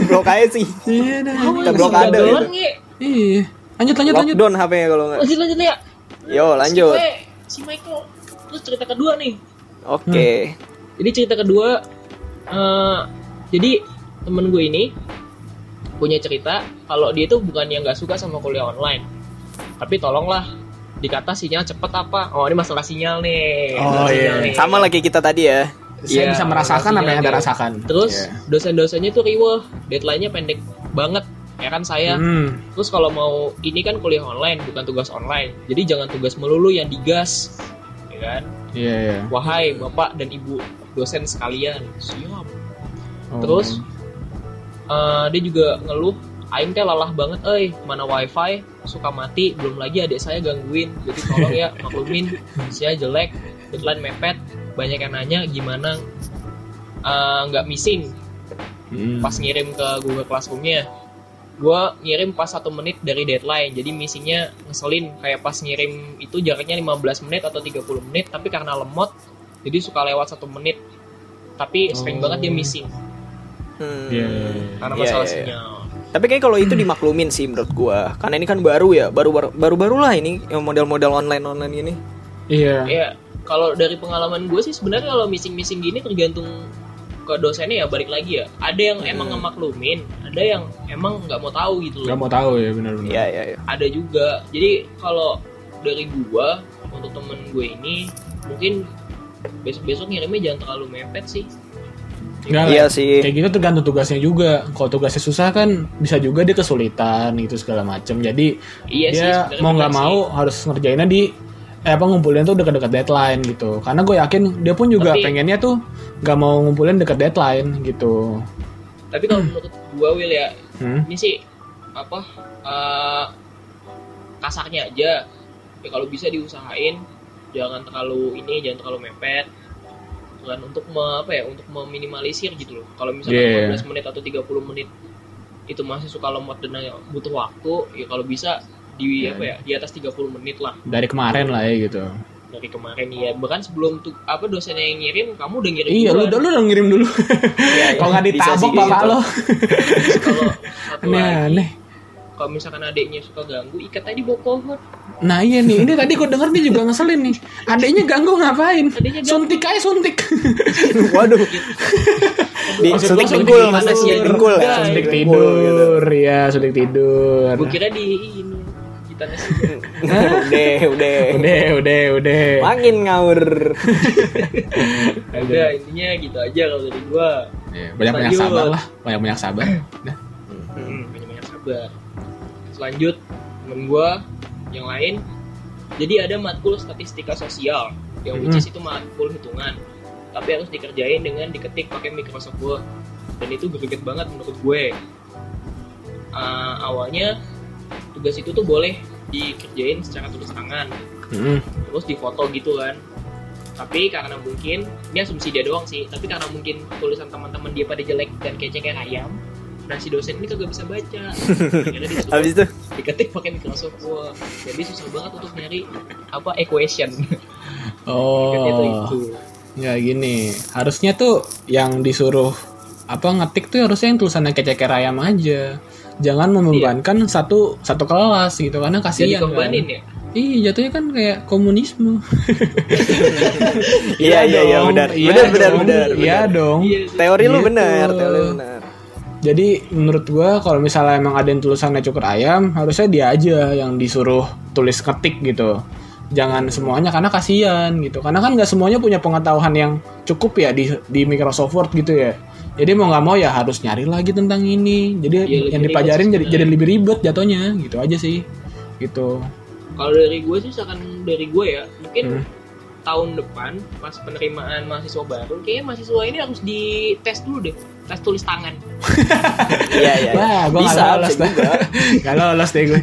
blok aja sih. Iya dah. Kamu Kita itu. Nge. Iya. Lanjut lanjut lanjut. Lockdown HP-nya kalau nggak. Lanjut lanjut ya. Yo lanjut. Si, Michael. Terus cerita kedua nih. Oke. Jadi cerita kedua, eh, jadi temen gue ini punya cerita kalau dia tuh bukan yang nggak suka sama kuliah online, tapi tolonglah dikata sinyal cepet apa? Oh ini masalah sinyal nih. Oh, Masalah iya. sinyal nih. Sama lagi kita tadi ya. Saya Iya, bisa merasakan apa yang Anda rasakan. Terus Iya. dosen-dosennya tuh riweh, deadline-nya pendek banget. Ya kan saya. Hmm. Terus kalau mau ini kan kuliah online bukan tugas online. Jadi jangan tugas melulu yang digas. Ya kan? Iya, iya. Wahai Bapak dan Ibu dosen sekalian. Siap. Oh. Terus eh, dia juga ngeluh Aing teh lalah banget, eh mana wifi suka mati, belum lagi adik saya gangguin, jadi tolong ya maklumin, saya jelek, deadline mepet, banyak yang nanya gimana eh, nggak missing Hmm. pas ngirim ke Google Classroom-nya. Gue ngirim pas satu menit dari deadline, jadi missingnya ngeselin, kayak pas ngirim itu jaraknya 15 menit atau 30 menit, tapi karena lemot, jadi suka lewat satu menit, tapi sering Oh. banget dia missing Hmm. Iya, iya, iya. karena Iya, masalah iya, iya. sinyal. Tapi kayak kalau itu dimaklumin sih menurut gua. Karena ini kan baru ya, baru baru baru baru lah ini yang model-model online online ini. Iya. Ya, kalau dari pengalaman gue sih sebenarnya kalau missing-missing gini tergantung ke dosennya ya balik lagi ya. Ada yang emang ngemaklumin, ada yang emang nggak mau tahu gitu Gak loh. mau tahu ya benar-benar. Iya iya iya. Ada juga. Jadi kalau dari gua untuk temen gue ini mungkin besok-besok ngirimnya jangan terlalu mepet sih. Nggak, Iya sih. Kayak gitu tergantung tugasnya juga. Kalau tugasnya susah kan bisa juga dia kesulitan gitu segala macam. Jadi Iya sih, dia sebenarnya mau nggak mau harus ngerjainnya di eh apa ngumpulin tuh dekat-dekat deadline gitu. Karena gue yakin dia pun juga Tapi- pengennya tuh nggak mau ngumpulin dekat deadline gitu. Tapi kalau menurut gua Will ya, Hmm? ini sih apa eh, kasarnya aja ya kalau bisa diusahain jangan terlalu ini jangan terlalu mepet kan untuk me- apa ya untuk meminimalisir gitu loh kalau misalnya Yeah. 15 menit atau 30 menit itu masih suka lemot dan butuh waktu ya kalau bisa di apa ya di atas 30 menit lah Dari kemarin lah ya gitu. dari kemarin ya bahkan sebelum tuh apa dosennya yang ngirim kamu udah ngirim Iya, lu, duluan. lu udah ngirim dulu. iya. Kalau nggak ditabok bapak gitu. lo. Kalau lagi Aneh-aneh. Kalau misalkan adiknya suka ganggu ikat aja di bawah pohon Nah iya nih, ini tadi gue denger dia juga ngeselin nih. Adeknya ganggu ngapain? Adeknya ganggu. Suntik aja suntik. Waduh. Di Maksud suntik gua suntik dengkul, mana sih? Dengkul ya. Suntik suntik Dengkul gitu. tidur, ya suntik tidur. gue kira di ini kita nasi udah, udah. Udah, udah, udah. Makin ngawur. udah intinya gitu aja kalau dari gue Ya, banyak banyak sabar lah, banyak banyak sabar. Nah, hmm, banyak banyak sabar selanjut temen gue yang lain. Jadi ada matkul statistika sosial yang which is itu matkul hitungan. Tapi harus dikerjain dengan diketik pakai Microsoft Word. Dan itu greget banget menurut gue. Ah, awalnya tugas itu tuh boleh dikerjain secara tulis tangan mm, terus difoto gitu kan. Tapi karena mungkin ini asumsi dia doang sih. Tapi karena mungkin tulisan teman-teman dia pada jelek dan kece kayak ayam nah si dosen ini kagak bisa baca Habis itu diketik pakai Microsoft Word jadi susah banget untuk nyari apa equation oh, itu itu ya gini. Harusnya tuh yang disuruh apa ngetik tuh harusnya yang tulisannya keceker ayam aja. Jangan membebankan satu satu kelas gitu karena jadi kasihan kan. ya Iya, jatuhnya kan kayak komunisme. Iya, iya, iya, dong, benar. iya Benar, benar, benar, Iya dong. iya teori lu Gitu. benar, teori lu benar. Jadi menurut gua kalau misalnya emang ada yang tulisannya cukur ayam, harusnya dia aja yang disuruh tulis ketik gitu. Jangan semuanya karena kasihan gitu. Karena kan nggak semuanya punya pengetahuan yang cukup ya di di Microsoft Word gitu ya. Jadi mau nggak mau ya harus nyari lagi tentang ini. Jadi lebih yang ribet dipelajarin jadi jadi lebih ribet jatuhnya gitu aja sih. Gitu. kalau dari gue sih misalkan dari gue ya mungkin Hmm. Tahun depan pas penerimaan mahasiswa baru kayaknya mahasiswa ini harus dites dulu deh tes tulis tangan Iya, iya. iya. Wah, gua Bisa, lolos juga. Nggak lolos deh gue.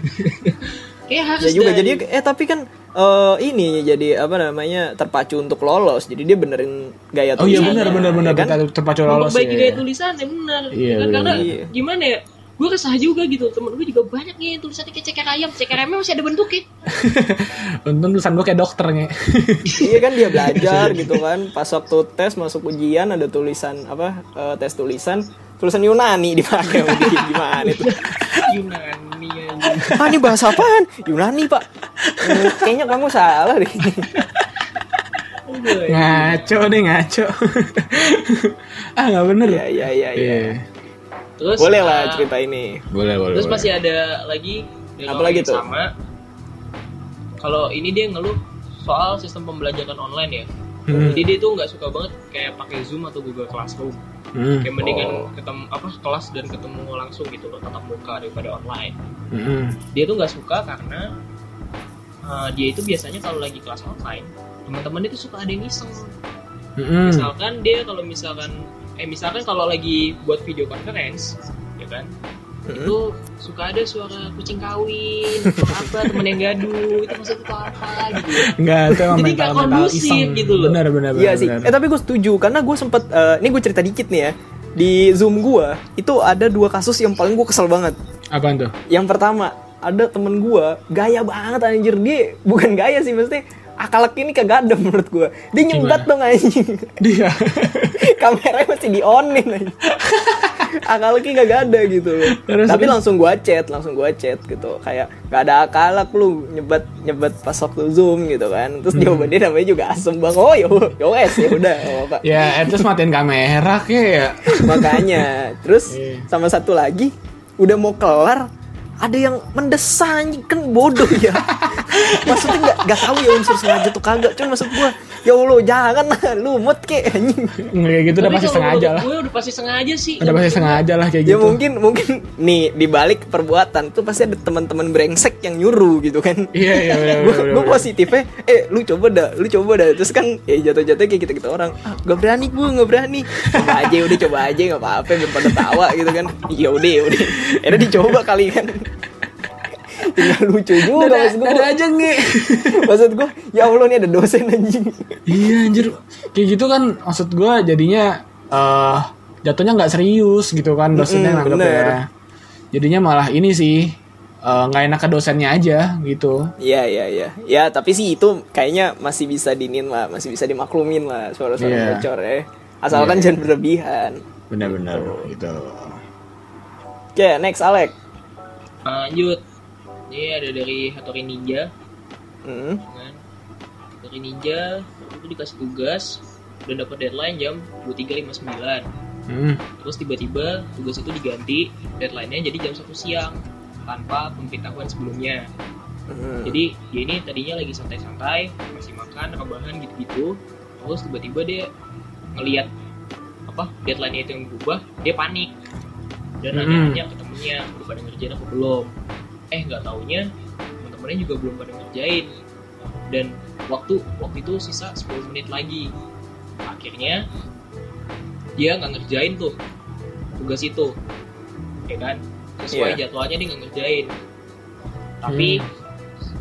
kayak harus Ya juga dari- jadi eh tapi kan eh, ini jadi apa namanya terpacu untuk lolos. Jadi dia benerin gaya Oh iya benar benar benar ya kan? kita terpacu lolos. memperbaiki ya. gaya tulisan ya benar Iya, kan? benar. karena Iya. gimana ya gue resah juga gitu temen gue juga banyak nih tulisannya kayak ceker ayam ceker ayamnya masih ada bentuknya Untung tulisan gue kayak dokternya. iya kan dia belajar gitu kan. Pas waktu tes masuk ujian ada tulisan apa eh, tes tulisan tulisan Yunani dipakai gimana itu? Yunani anjing. Ah ini bahasa apaan? Yunani pak. Hmm, kayaknya kamu salah deh. Ya. ngaco deh ngaco. ah nggak bener. Iya iya iya. iya. Iya. Terus Boleh ah, lah cerita ini. Boleh boleh. terus boleh. masih ada lagi dari Apa orang lagi yang tuh? sama kalau ini dia ngeluh soal sistem pembelajaran online ya Hmm. jadi dia tuh nggak suka banget kayak pakai zoom atau google classroom Hmm. kayak mendingan Oh. ketemu apa kelas dan ketemu langsung gitu loh tatap muka daripada online Hmm. dia tuh nggak suka karena uh, dia itu biasanya kalau lagi kelas online teman-teman itu suka ada yang iseng Hmm. misalkan dia kalau misalkan eh misalkan kalau lagi buat video conference ya kan itu suka ada suara kucing kawin atau apa temen yang gaduh itu maksudnya itu apa gitu ya Enggak, itu emang Jadi mental nggak mental kondusif iseng. gitu loh. Benar benar Iya sih. Eh tapi gue setuju karena gue sempet eh, ini gue cerita dikit nih ya di zoom gue itu ada dua kasus yang paling gue kesel banget. Apaan tuh? Yang pertama ada temen gue gaya banget anjir dia bukan gaya sih maksudnya akalak ini kagak ada menurut gue dia nyembat dong anjing Dia. kameranya masih di onin anjing akalaknya kagak ada gitu loh. Terus, tapi terus? langsung gue chat langsung gue chat gitu kayak gak ada akalak lu nyebat nyebat pas waktu zoom gitu kan terus Hmm. jawabannya namanya juga asem bang oh ya ya wes ya udah apa-apa ya, terus matiin kamera kayak ya. makanya terus Iya. sama satu lagi udah mau kelar ada yang mendesak anjing kan bodoh ya maksudnya nggak nggak tahu ya unsur sengaja tuh kagak cuman maksud gua ya allah jangan lah lu mut kek anjing Kayak gitu udah pasti sengaja lah. gue udah pasti sengaja sih Udah pasti sengaja lah kayak ya gitu. mungkin mungkin nih di balik perbuatan tuh pasti ada teman-teman brengsek yang nyuruh gitu kan Iya iya benar gue benar. gue benar. positifnya eh lu coba dah lu coba dah terus kan ya jatuh-jatuh kayak kita kita orang ah, gak berani gue gak berani coba aja udah coba aja nggak apa-apa biar pada tawa gitu kan ya udah ya udah akhirnya dicoba kali kan tinggal lucu juga Dada, maksud gue dada aja nge. maksud gue ya allah nih ada dosen anjing iya anjir. Kayak gitu kan maksud gua jadinya eh jatuhnya nggak serius gitu kan dosennya nganggap bener. ya. Jadinya malah ini sih eh, nggak enak ke dosennya aja gitu. Iya iya iya ya tapi sih itu kayaknya masih bisa dinin lah masih bisa dimaklumin lah suara-suara Iya. bocor ya asalkan jangan berlebihan Benar-benar gitu. oke next Alex lanjut ini ada dari Hattori Ninja Hmm. kan dari Ninja itu dikasih tugas dan dapat deadline jam 23.59 Hmm. terus tiba-tiba tugas itu diganti deadline-nya jadi jam 1 siang tanpa pemberitahuan sebelumnya Hmm. jadi dia ini tadinya lagi santai-santai masih makan rebahan gitu-gitu terus tiba-tiba dia ngelihat apa deadline-nya itu yang berubah dia panik dan Hmm. nanya-nanya ke temennya udah pada ngerjain apa belum eh nggak taunya temen-temennya juga belum pada ngerjain. Dan waktu waktu itu sisa 10 menit lagi. Akhirnya dia nggak ngerjain tuh tugas itu. Ya kan? Sesuai Iya. jadwalnya dia nggak ngerjain. Tapi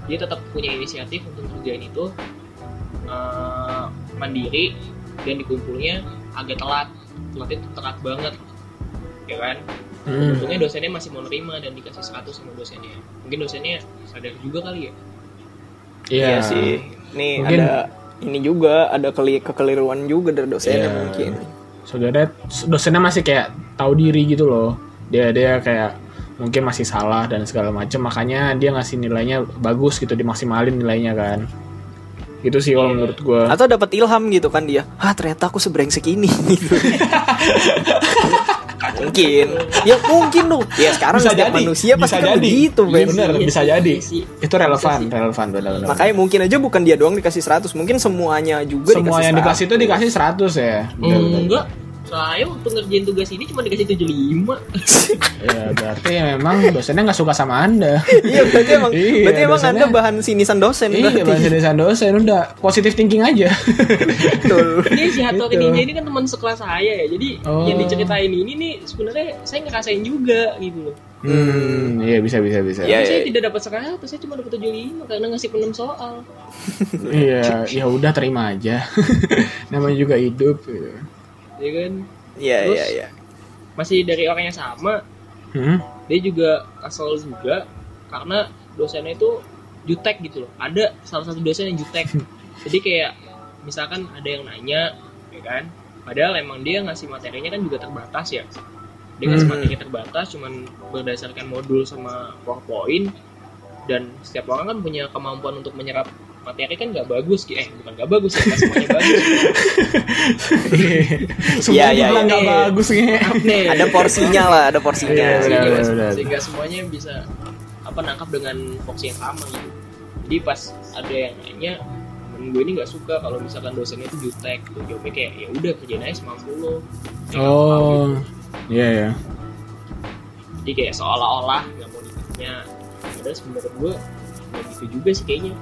dia tetap punya inisiatif untuk ngerjain itu eh, mandiri dan dikumpulnya agak telat. Telatnya telat banget ya kan Hmm. untungnya dosennya masih mau nerima dan dikasih 100 sama dosennya mungkin dosennya sadar juga kali ya Iya sih. Nih Mungkin- ada ini juga ada keli kekeliruan juga dari dosennya Iya. mungkin. Saudara dosennya masih kayak tahu diri gitu loh. Dia dia kayak mungkin masih salah dan segala macam makanya dia ngasih nilainya bagus gitu dimaksimalin nilainya kan. Gitu sih kalau menurut gua. Atau dapat ilham gitu kan dia. Ah ternyata aku sebrengsek ini gitu. mungkin. Ya mungkin dong. Ya sekarang Bisa setiap jadi, manusia pasti bisa kan jadi. begitu, Ben. Bener, Iya bisa sih, jadi. iya sih. Itu relevan, Bisa sih. relevan benar-benar. Makanya mungkin aja bukan dia doang dikasih 100, mungkin semuanya juga semua dikasih yang dikasih itu 100. dikasih 100 ya. Benar-benar. enggak saya waktu ngerjain tugas ini cuma dikasih 75 Ya, berarti memang dosennya nggak suka sama Anda. Iya, berarti emang Iya, berarti emang dosennya- Anda bahan sinisan dosen iya, berarti. bahasa dosen dosen udah positive thinking aja. Betul. Ini si Hattori Gitu. Ninja ini kan teman sekelas saya ya jadi Oh. yang diceritain ini nih sebenarnya saya ngerasain juga gitu loh Hmm, iya bisa bisa bisa. Iya, saya iya. tidak dapat 100 saya cuma dapat 75 karena ngasih penem soal Iya, ya udah terima aja. Namanya juga hidup. gitu. Ya kan Iya, Terus? iya, iya. masih dari orang yang sama Hmm? dia juga kesel juga karena dosennya itu jutek gitu loh ada salah satu dosen yang jutek jadi kayak misalkan ada yang nanya ya kan padahal emang dia ngasih materinya kan juga terbatas ya dia ngasih Hmm. materi terbatas cuman berdasarkan modul sama powerpoint dan setiap orang kan punya kemampuan untuk menyerap materi kan nggak bagus eh bukan nggak bagus ya nggak semuanya bagus Semua Iya, iya, dibilang iya. nggak bagus nih. nih Ada porsinya lah, ada porsinya. Iya, sehingga, sehingga semuanya bisa apa nangkap dengan porsi yang sama gitu jadi pas ada yang nanya temen gue ini nggak suka kalau misalkan dosennya itu jutek gitu jawabnya kayak ya udah kerjain aja semampu lo Oh, gitu. iya ya. jadi kayak seolah-olah nggak mau ditanya padahal sebenarnya gue nggak gitu juga sih kayaknya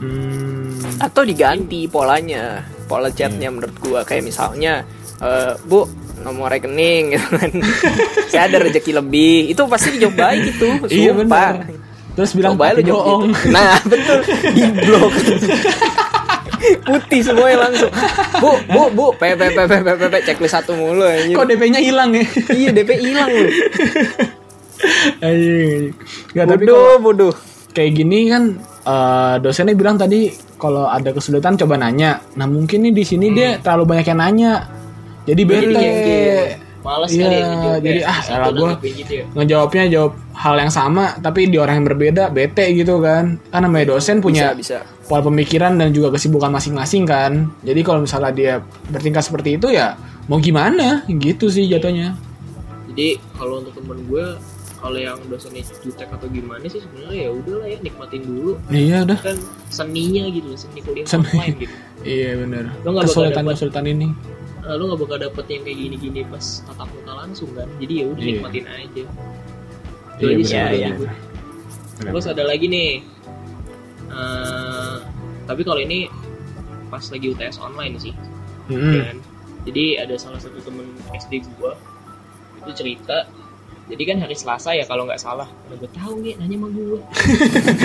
Hmm. Atau diganti polanya, pola chatnya menurut gua kayak misalnya, eh, Bu nomor rekening gitu kan. Saya ada rezeki lebih. Itu pasti dijawab baik itu. Iya benar. Terus bilang Coba lu tapi jawab bohong. gitu. Nah, betul. Di blok. Putih semuanya langsung. Bu, bu, bu, p p p p p p, p checklist satu mulu anjir. Kok DP-nya hilang ya? Iya, DP hilang lu. Nggak, tapi Bodoh, kalau bodoh. kayak gini kan eh, dosennya bilang tadi kalau ada kesulitan coba nanya. Nah mungkin nih di sini dia terlalu banyak yang nanya. Jadi Jadi bete. jengkel. Males Iya, kali ya jadi, ya. ah, nanggepin gitu ya. Ngejawabnya jawab hal yang sama tapi di orang yang berbeda bete gitu kan. Kan namanya dosen punya Bisa, bisa. pola pemikiran dan juga kesibukan masing-masing kan. Jadi kalau misalnya dia bertingkah seperti itu ya mau gimana gitu sih jatuhnya. jadi kalau untuk temen gue kalau yang dosennya jutek atau gimana sih sebenarnya ya udahlah ya nikmatin dulu Iya udah. kan seninya gitu seni kuliah Seni. online gitu Iya benar. Lo nggak bakal Kesulitan dapat- kesulitan ini. Nah, lu gak bakal dapet yang kayak gini-gini pas tatap muka langsung kan jadi ya udah Iya. nikmatin aja Itu Iya, aja iya. Benar. terus ada lagi nih eh, tapi kalau ini pas lagi UTS online sih Mm-mm. kan jadi ada salah satu temen SD gua itu cerita jadi kan hari Selasa ya kalau nggak salah. Mana gue tahu nih nanya sama gue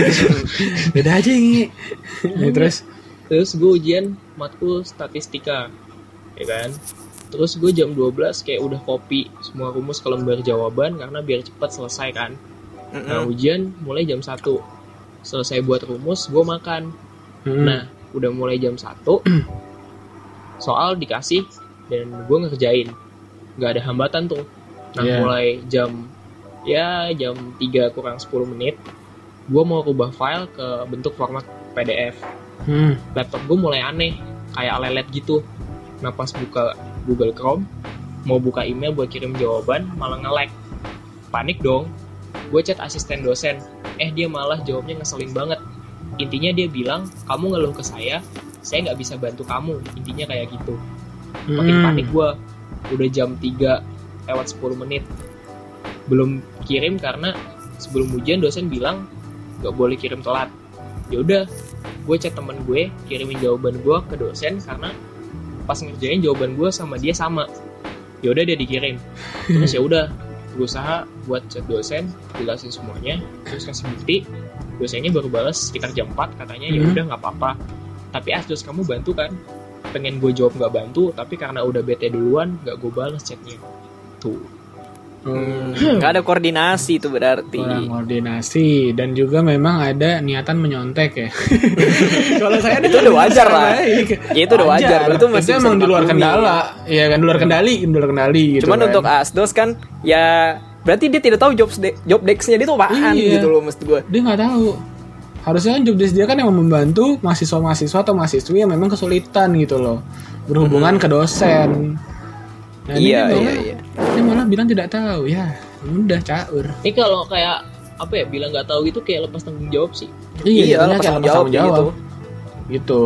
Beda aja ini. Ya, terus? Terus gue ujian matkul statistika ya kan? Terus gue jam 12 kayak udah copy semua rumus ke lembar jawaban karena biar cepat selesai kan. Nah ujian mulai jam 1 selesai buat rumus gue makan. Mm. nah udah mulai jam 1 soal dikasih dan gue ngerjain. Nggak ada hambatan tuh nah Iya. mulai jam ya jam 3 kurang 10 menit gue mau rubah file ke bentuk format PDF Hmm. laptop gue mulai aneh kayak lelet gitu. Nah pas buka Google Chrome mau buka email buat kirim jawaban malah nge-lag. Panik dong gue chat asisten dosen. Eh dia malah jawabnya ngeselin banget. Intinya dia bilang kamu ngeluh ke saya saya nggak bisa bantu kamu. Intinya kayak gitu. Makin Hmm. panik gue udah jam 3 lewat 10 menit. Belum kirim karena sebelum ujian dosen bilang nggak boleh kirim telat. Ya udah gue chat temen gue kirimin jawaban gue ke dosen karena pas ngerjain jawaban gue sama dia sama. Ya udah dia dikirim. Terus ya udah berusaha buat chat dosen jelasin semuanya terus kasih bukti. Dosennya baru balas sekitar jam 4 katanya ya Hmm. udah nggak apa-apa. Tapi asdos kamu bantu kan? Pengen gue jawab nggak bantu tapi karena udah bete duluan nggak gue balas chatnya tuh Hmm. nggak ada koordinasi itu berarti kurang koordinasi dan juga memang ada niatan menyontek ya. Kalau saya Itu udah wajar lah. baik. Ya, itu udah wajar. Itu masih emang di luar kendala. Iya kan di luar kendali, di luar kendali gitu. cuman kan. untuk asdos kan ya berarti dia tidak tahu job de- job desk-nya dia tuh apaan Iya. gitu loh maksud gue dia nggak tahu. Harusnya kan job desk dia kan yang membantu mahasiswa-mahasiswa atau mahasiswi yang memang kesulitan gitu loh berhubungan ke dosen. Nah, Iya, iya, iya. Dia malah bilang tidak tahu ya. Udah caur. ini kalau kayak apa ya bilang nggak tahu gitu kayak lepas tanggung jawab sih Iya, jadinya lepas tanggung jawab tanggung gitu. Gitu.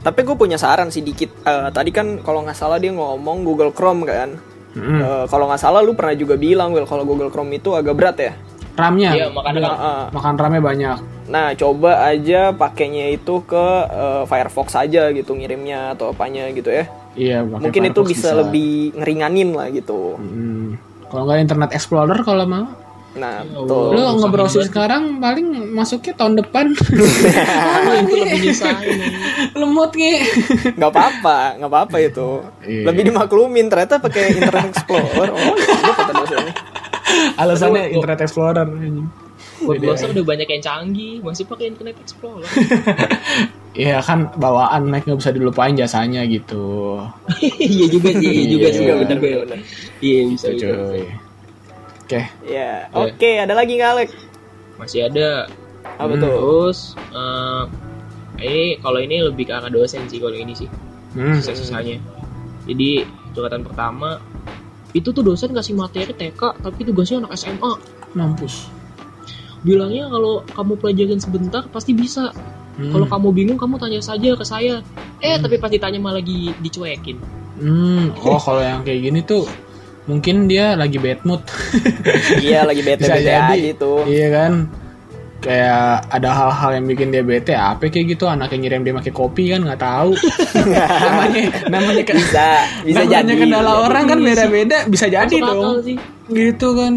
tapi gue punya saran sih dikit Eh, tadi kan kalau nggak salah dia ngomong Google Chrome kan Mm. Eh, kalau nggak salah lu pernah juga bilang Will kalau Google Chrome itu agak berat ya RAM-nya. Iya, makanya Dia- kan- Heeh. makan RAM-nya banyak. Nah, coba aja pakainya itu ke eh, Firefox aja gitu ngirimnya atau apanya gitu ya. Iya, pakai Mungkin itu Firefox bisa, lebih ngeringanin lah gitu. Hmm. Kalau nggak Internet Explorer kalau mau, Nah, Ya betul. lu nge-browsing sekarang paling masuknya tahun depan. Oh, itu lebih nyusahin Lemot nge. nggak apa-apa, nggak apa-apa itu. Iya. Lebih dimaklumin ternyata pakai Internet Explorer. Oh, kata dosennya. Alasannya Internet Explorer. Jadi, browser udah banyak yang canggih masih pakai internet explorer Iya kan bawaan Mac nggak bisa dilupain jasanya gitu. iya juga sih iya juga Iya, sih iya, bener, bener bener. iya bisa Gitu, cuy. Oke, Ya, oke, ada lagi nggak Alek? masih ada Apa Hmm. tuh? terus eh, ini kalau ini lebih ke arah dosen sih kalau ini sih Hmm. susah-susahnya jadi curhatan pertama itu tuh dosen kasih materi TK tapi tugasnya anak SMA mampus. Bilangnya kalau kamu pelajarin sebentar pasti bisa Hmm. kalau kamu bingung kamu tanya saja ke saya eh tapi pas ditanya malah lagi dicuekin Hmm. Oh kalau yang kayak gini tuh mungkin dia lagi bad mood. Iya, lagi Bisa bete-bete jadi. aja itu. Iya kan? Kayak ada hal-hal yang bikin dia bete apa kayak gitu anaknya ngirim dia pakai kopi kan nggak tahu namanya namanya kan Bisa, bisa namanya jadi. kendala Bisa orang kan beda-beda bisa jadi Masuk dong sih gitu kan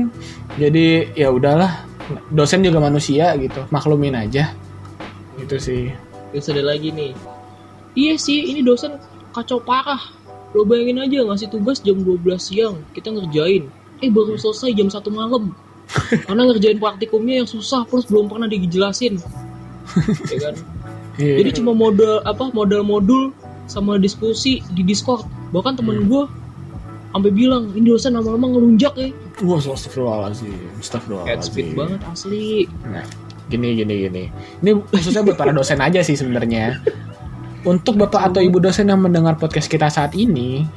jadi ya udahlah dosen juga manusia gitu maklumin aja. Gitu sih. Terus ada lagi nih. Iya sih ini dosen kacau parah. Lo bayangin aja ngasih tugas jam 12 siang kita ngerjain. Eh baru selesai jam 1 malam. Karena ngerjain praktikumnya yang susah plus belum pernah dijelasin. Ya kan? Iya. jadi cuma modal apa modal modul sama diskusi di discord. Bahkan temen Hmm. gue sampai bilang ini dosen lama-lama ngelunjak ya wah astagfirullahaladzim astagfirullahaladzim head speed banget asli Nah, gini gini gini. Ini khususnya buat para dosen aja sih sebenarnya. Untuk bapak atau ibu dosen yang mendengar podcast kita saat ini,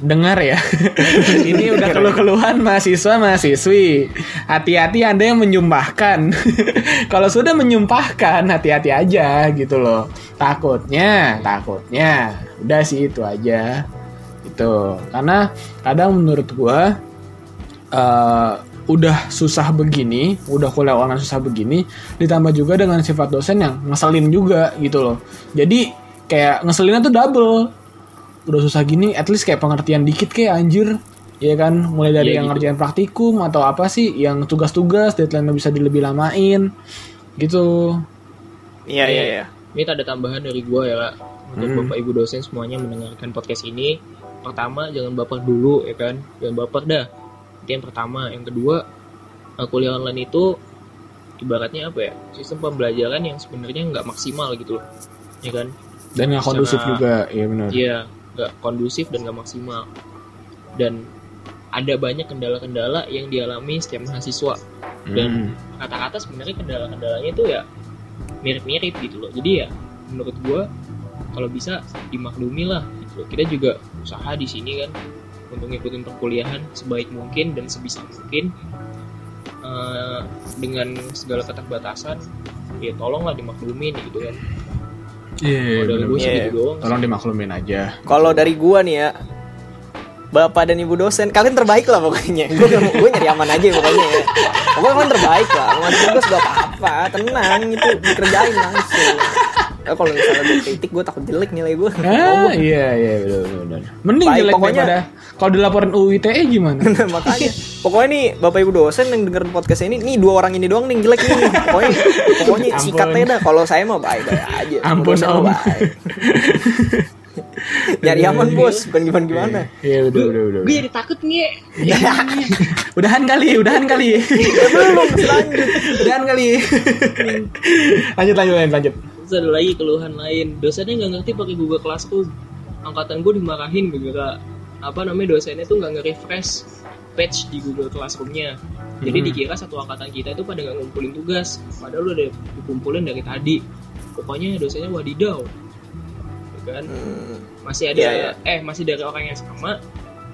dengar ya. ini udah keluh-keluhan mahasiswa mahasiswi. Hati-hati anda yang menyumpahkan. Kalau sudah menyumpahkan, hati-hati aja gitu loh. Takutnya, takutnya. Udah sih itu aja. Itu karena kadang menurut gua eh, udah susah begini, udah kuliah online susah begini, ditambah juga dengan sifat dosen yang ngeselin juga gitu loh. Jadi kayak ngeselinnya tuh double. Udah susah gini, at least kayak pengertian dikit kayak anjir. Iya kan, mulai dari Iya yang gitu. ngerjain praktikum atau apa sih, yang tugas-tugas deadline bisa dilebih lamain, gitu. Iya, iya, iya. Ini ada tambahan dari gue ya kak Untuk Hmm. bapak ibu dosen semuanya mendengarkan podcast ini Pertama jangan baper dulu ya kan Jangan baper dah Itu yang pertama. Yang kedua eh, Kuliah online itu Ibaratnya apa ya? Sistem pembelajaran yang sebenarnya nggak maksimal gitu loh. Ya kan? Dan nggak kondusif juga, iya benar. Iya nggak kondusif dan nggak maksimal. Dan ada banyak kendala-kendala yang dialami setiap mahasiswa. Dan Hmm. kata-kata sebenarnya kendala-kendalanya itu ya mirip-mirip gitu loh. Jadi ya menurut gua kalau bisa dimaklumi lah gitu loh. kita juga usaha di sini kan untuk ngikutin perkuliahan sebaik mungkin dan sebisa mungkin Eh, dengan segala keterbatasan ya tolonglah dimaklumin gitu kan Iya, gue sih Iya. gitu doang Tolong dimaklumin aja. Kalau dari gua nih ya, bapak dan ibu dosen, kalian terbaik lah pokoknya. Gue gue nyari aman aja pokoknya ya. Pokoknya kalian terbaik lah. Mau ngasih tugas gak apa-apa, tenang itu dikerjain langsung. Ya, kalau misalnya gue kritik, gue takut jelek nilai gue. Ah, iya iya benar benar. benar. Mending Baik, jelek pokoknya- daripada kalau dilaporin UU ITE gimana? Nah, makanya pokoknya nih bapak ibu dosen yang dengerin podcast ini nih dua orang ini doang nih jelek nih pokoknya pokoknya Ampun. sikatnya dah kalau saya mah baik baik aja Ampun, Om. baik. nyari aman bos bukan gimana gimana Iya udah udah udah. gue jadi takut nih Udahan kali, udahan kali. ya belum lanjut udahan kali. lanjut lanjut lanjut lanjut. terus ada lagi keluhan lain dosennya nggak ngerti pakai Google Classroom angkatan gue dimarahin gara apa namanya dosennya tuh nggak nge-refresh page di Google Classroomnya. Jadi Hmm. dikira satu angkatan kita itu pada nggak ngumpulin tugas padahal udah dikumpulin dari tadi. Pokoknya dosennya wadidaw. Ya kan? Masih ada Iya, iya. eh masih dari orang yang sama.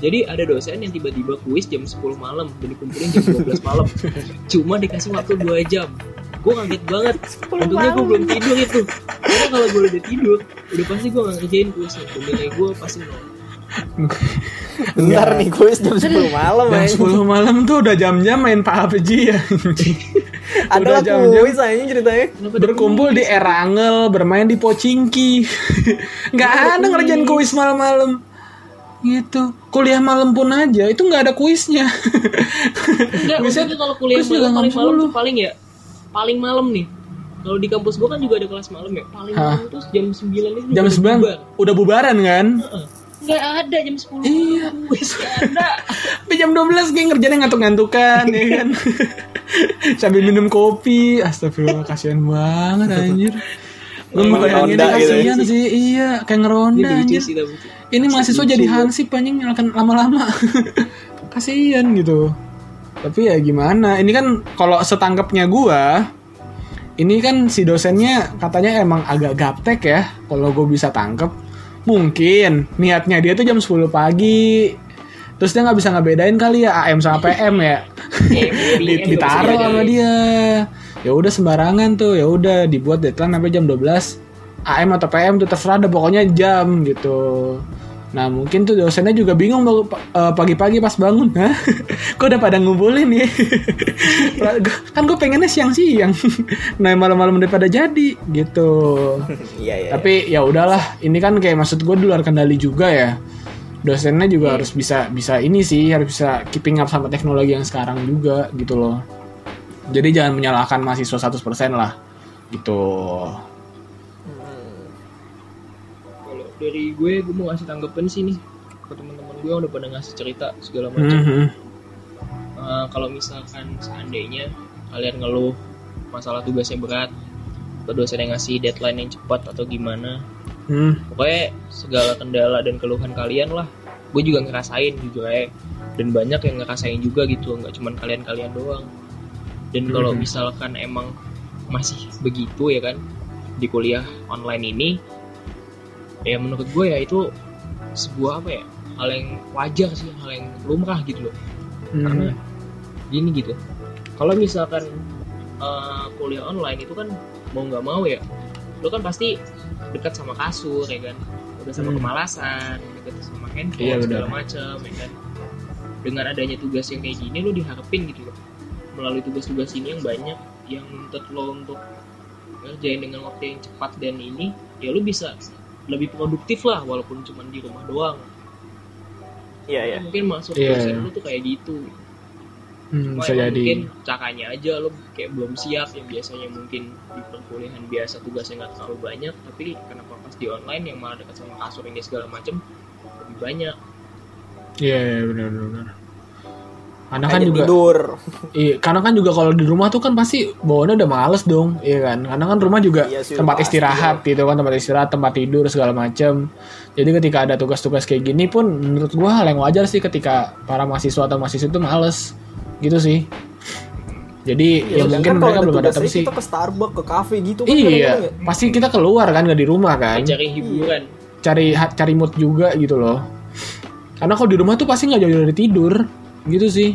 Jadi ada dosen yang tiba-tiba kuis jam 10 malam dan dikumpulin jam 12 malam. Cuma dikasih waktu 2 jam. Gue kaget banget. Untungnya gue belum tidur itu. Karena kalau gue udah tidur udah pasti gue gak ngerjain kuisnya. Dan nilai gue pasti nol bentar nih kuis jam 10 malam Jam anjing. 10 malam tuh udah jam-jam main PUBG ya. adalah jam-jam. kuis aja ceritanya Berkumpul di? Erangel, bermain di Pocingki. Nggak ada ngerjain kuis malam-malam. Gitu. Kuliah malam pun aja itu nggak ada kuisnya. Enggak, Kuisnya- kalau kuliah kuis malam paling malam tuh paling ya paling malam nih kalau di kampus gue kan juga ada kelas malam ya paling Hah. malam tuh jam 9 itu Jam udah 9 bubar. udah bubaran kan? Nggak ada jam 10 Iya. nggak ada Sampai jam 12 kayak ngerjainnya ngantuk-ngantukan ya kan. Sambil minum kopi. Astagfirullah kasihan banget anjir. Gue Emang bayangin ngeronda gitu ya. kasihan sih. Iya, kayak ini ngeronda lucu anjir. sih tapi Ini mahasiswa jadi hansip anjing akan lama-lama. kasihan gitu. Tapi ya gimana? Ini kan kalau setangkapnya gua ini kan si dosennya katanya emang agak gaptek ya kalau gue bisa tangkep mungkin. Niatnya dia tuh jam 10 pagi. Terus dia nggak bisa ngebedain kali ya AM sama PM ya. Iya, Di- ditaruh sama dia. Ya udah sembarangan tuh. Ya udah dibuat deadline sampai jam 12 AM atau PM tuh terserah ada pokoknya jam gitu nah mungkin tuh dosennya juga bingung eh, pagi-pagi pas bangun. Hah? kok udah pada ngumpulin ya kan gue pengennya siang-siang. Nah malam-malam udah pada jadi gitu. Iya iya tapi ya udahlah ini kan kayak maksud gue di luar kendali juga ya. Dosennya juga harus bisa bisa ini sih harus bisa keeping up sama teknologi yang sekarang juga gitu loh. Jadi jangan menyalahkan mahasiswa 100% lah gitu kalau dari gue gue mau ngasih tanggapan sih nih ke teman-teman gue udah pada ngasih cerita segala macam Mhm. Eh, kalau misalkan seandainya kalian ngeluh masalah tugasnya berat atau dosen yang ngasih deadline yang cepat atau gimana Hmm. pokoknya segala kendala dan keluhan kalian lah gue juga ngerasain jujur aja dan banyak yang ngerasain juga gitu nggak cuman kalian-kalian doang dan kalau Mhm. misalkan emang masih begitu ya kan di kuliah online ini ya menurut gue ya itu sebuah apa ya hal yang wajar sih hal yang lumrah gitu loh. Hmm. karena gini gitu kalau misalkan eh, kuliah online itu kan mau nggak mau ya lo kan pasti dekat sama kasur ya kan? Udah sama Hmm. kemalasan dekat sama handphone Iya, segala macam ya kan? Dengan adanya tugas yang kayak gini lo diharapin gitu loh. Melalui tugas-tugas ini yang banyak yang nuntut lo untuk ngerjain dengan waktu yang cepat dan ini ya lo bisa lebih produktif lah walaupun cuma di rumah doang. Iya iya. mungkin masuk Iya. dosen lo tuh kayak gitu. Hmm, Cuma bisa jadi. mungkin caranya aja lo kayak belum siap yang biasanya mungkin di perkuliahan biasa tugasnya nggak terlalu banyak tapi kenapa pas di online yang malah dekat sama kasur ini segala macem lebih banyak. Iya iya, benar benar benar. Karena kan juga tidur. Iya, karena kan juga kalau di rumah tuh kan pasti bawaannya udah males dong, iya kan? Karena kan rumah juga Iya sih, tempat istirahat gitu kan, tempat istirahat, tempat tidur segala macem. Jadi ketika ada tugas-tugas kayak gini pun menurut gua hal yang wajar sih ketika para mahasiswa atau mahasiswa itu males, gitu sih. Jadi ya, sedangkan mungkin kalau mereka belum ada aja sih. Kita ke Starbucks, ke cafe gitu kan Iya, ya. pasti kita keluar kan nggak di rumah kan, cari hiburan cari cari mood juga gitu loh. Karena kalau di rumah tuh pasti nggak jauh dari tidur, gitu sih.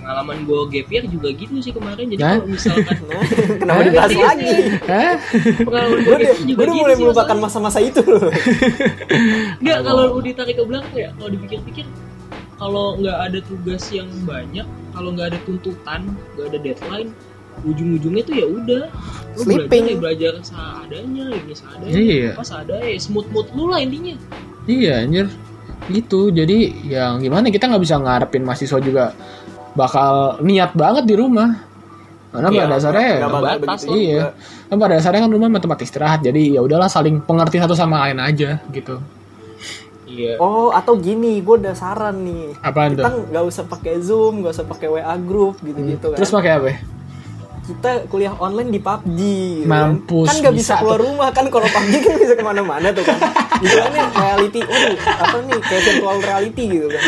pengalaman gue gap year juga gitu sih kemarin jadi kalau misalkan Nah, kenapa dibahas lagi? Hah? pengalaman gue Gue udah, gap year juga udah gitu mulai sih, melupakan masa-masa itu loh. Enggak, kalau udah ditarik ke belakang ya, kalau dipikir-pikir kalau nggak ada tugas yang banyak, kalau nggak ada tuntutan, nggak ada deadline, ujung-ujungnya tuh ya udah lu Sleeping. belajar ya belajar seadanya, ini seadanya, Iya. apa seadanya, smooth mood lu lah intinya. Iya anjir Gitu jadi yang gimana kita nggak bisa ngarepin mahasiswa juga bakal niat banget di rumah karena Iya, pada dasarnya nggak bakal batas iya kan pada dasarnya kan rumah tempat istirahat jadi ya udahlah saling pengerti satu sama lain aja gitu Iya. Oh, atau gini, gue udah saran nih. apaan Kita tuh nggak usah pakai Zoom, nggak usah pakai WA group gitu-gitu kan. terus pakai apa ya? Kita kuliah online di PUBG gitu Mampus, kan nggak bisa bisa keluar rumah kan kalau PUBG kan bisa ke mana-mana tuh kan? Gitu kan reality waduh apa nih kayak virtual reality gitu kan?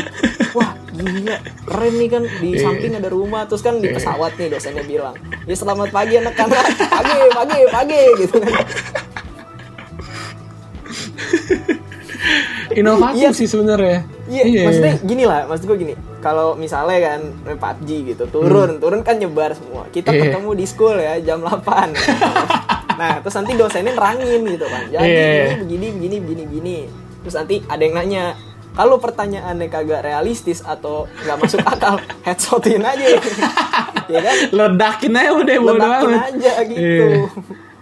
Wah gila keren nih kan? Di Iya. samping ada rumah terus kan di pesawat nih dosennya bilang ya selamat pagi anak-anak. Pagi pagi pagi gitu kan. Inovatif Iya. sih sebenarnya. Iya, maksudnya gini lah, maksud gue gini. Kalau misalnya kan PUBG gitu, turun, turun kan nyebar semua. Kita Hmm. Iya. ketemu di school ya jam 8. nah, terus nanti dosennya nerangin gitu kan. Jadi Iya. ini begini begini begini begini. Terus nanti ada yang nanya, kalau pertanyaannya kagak realistis atau nggak masuk akal, headshotin aja. ya kan? ledakin aja udah Ledakin amat aja gitu. Iya.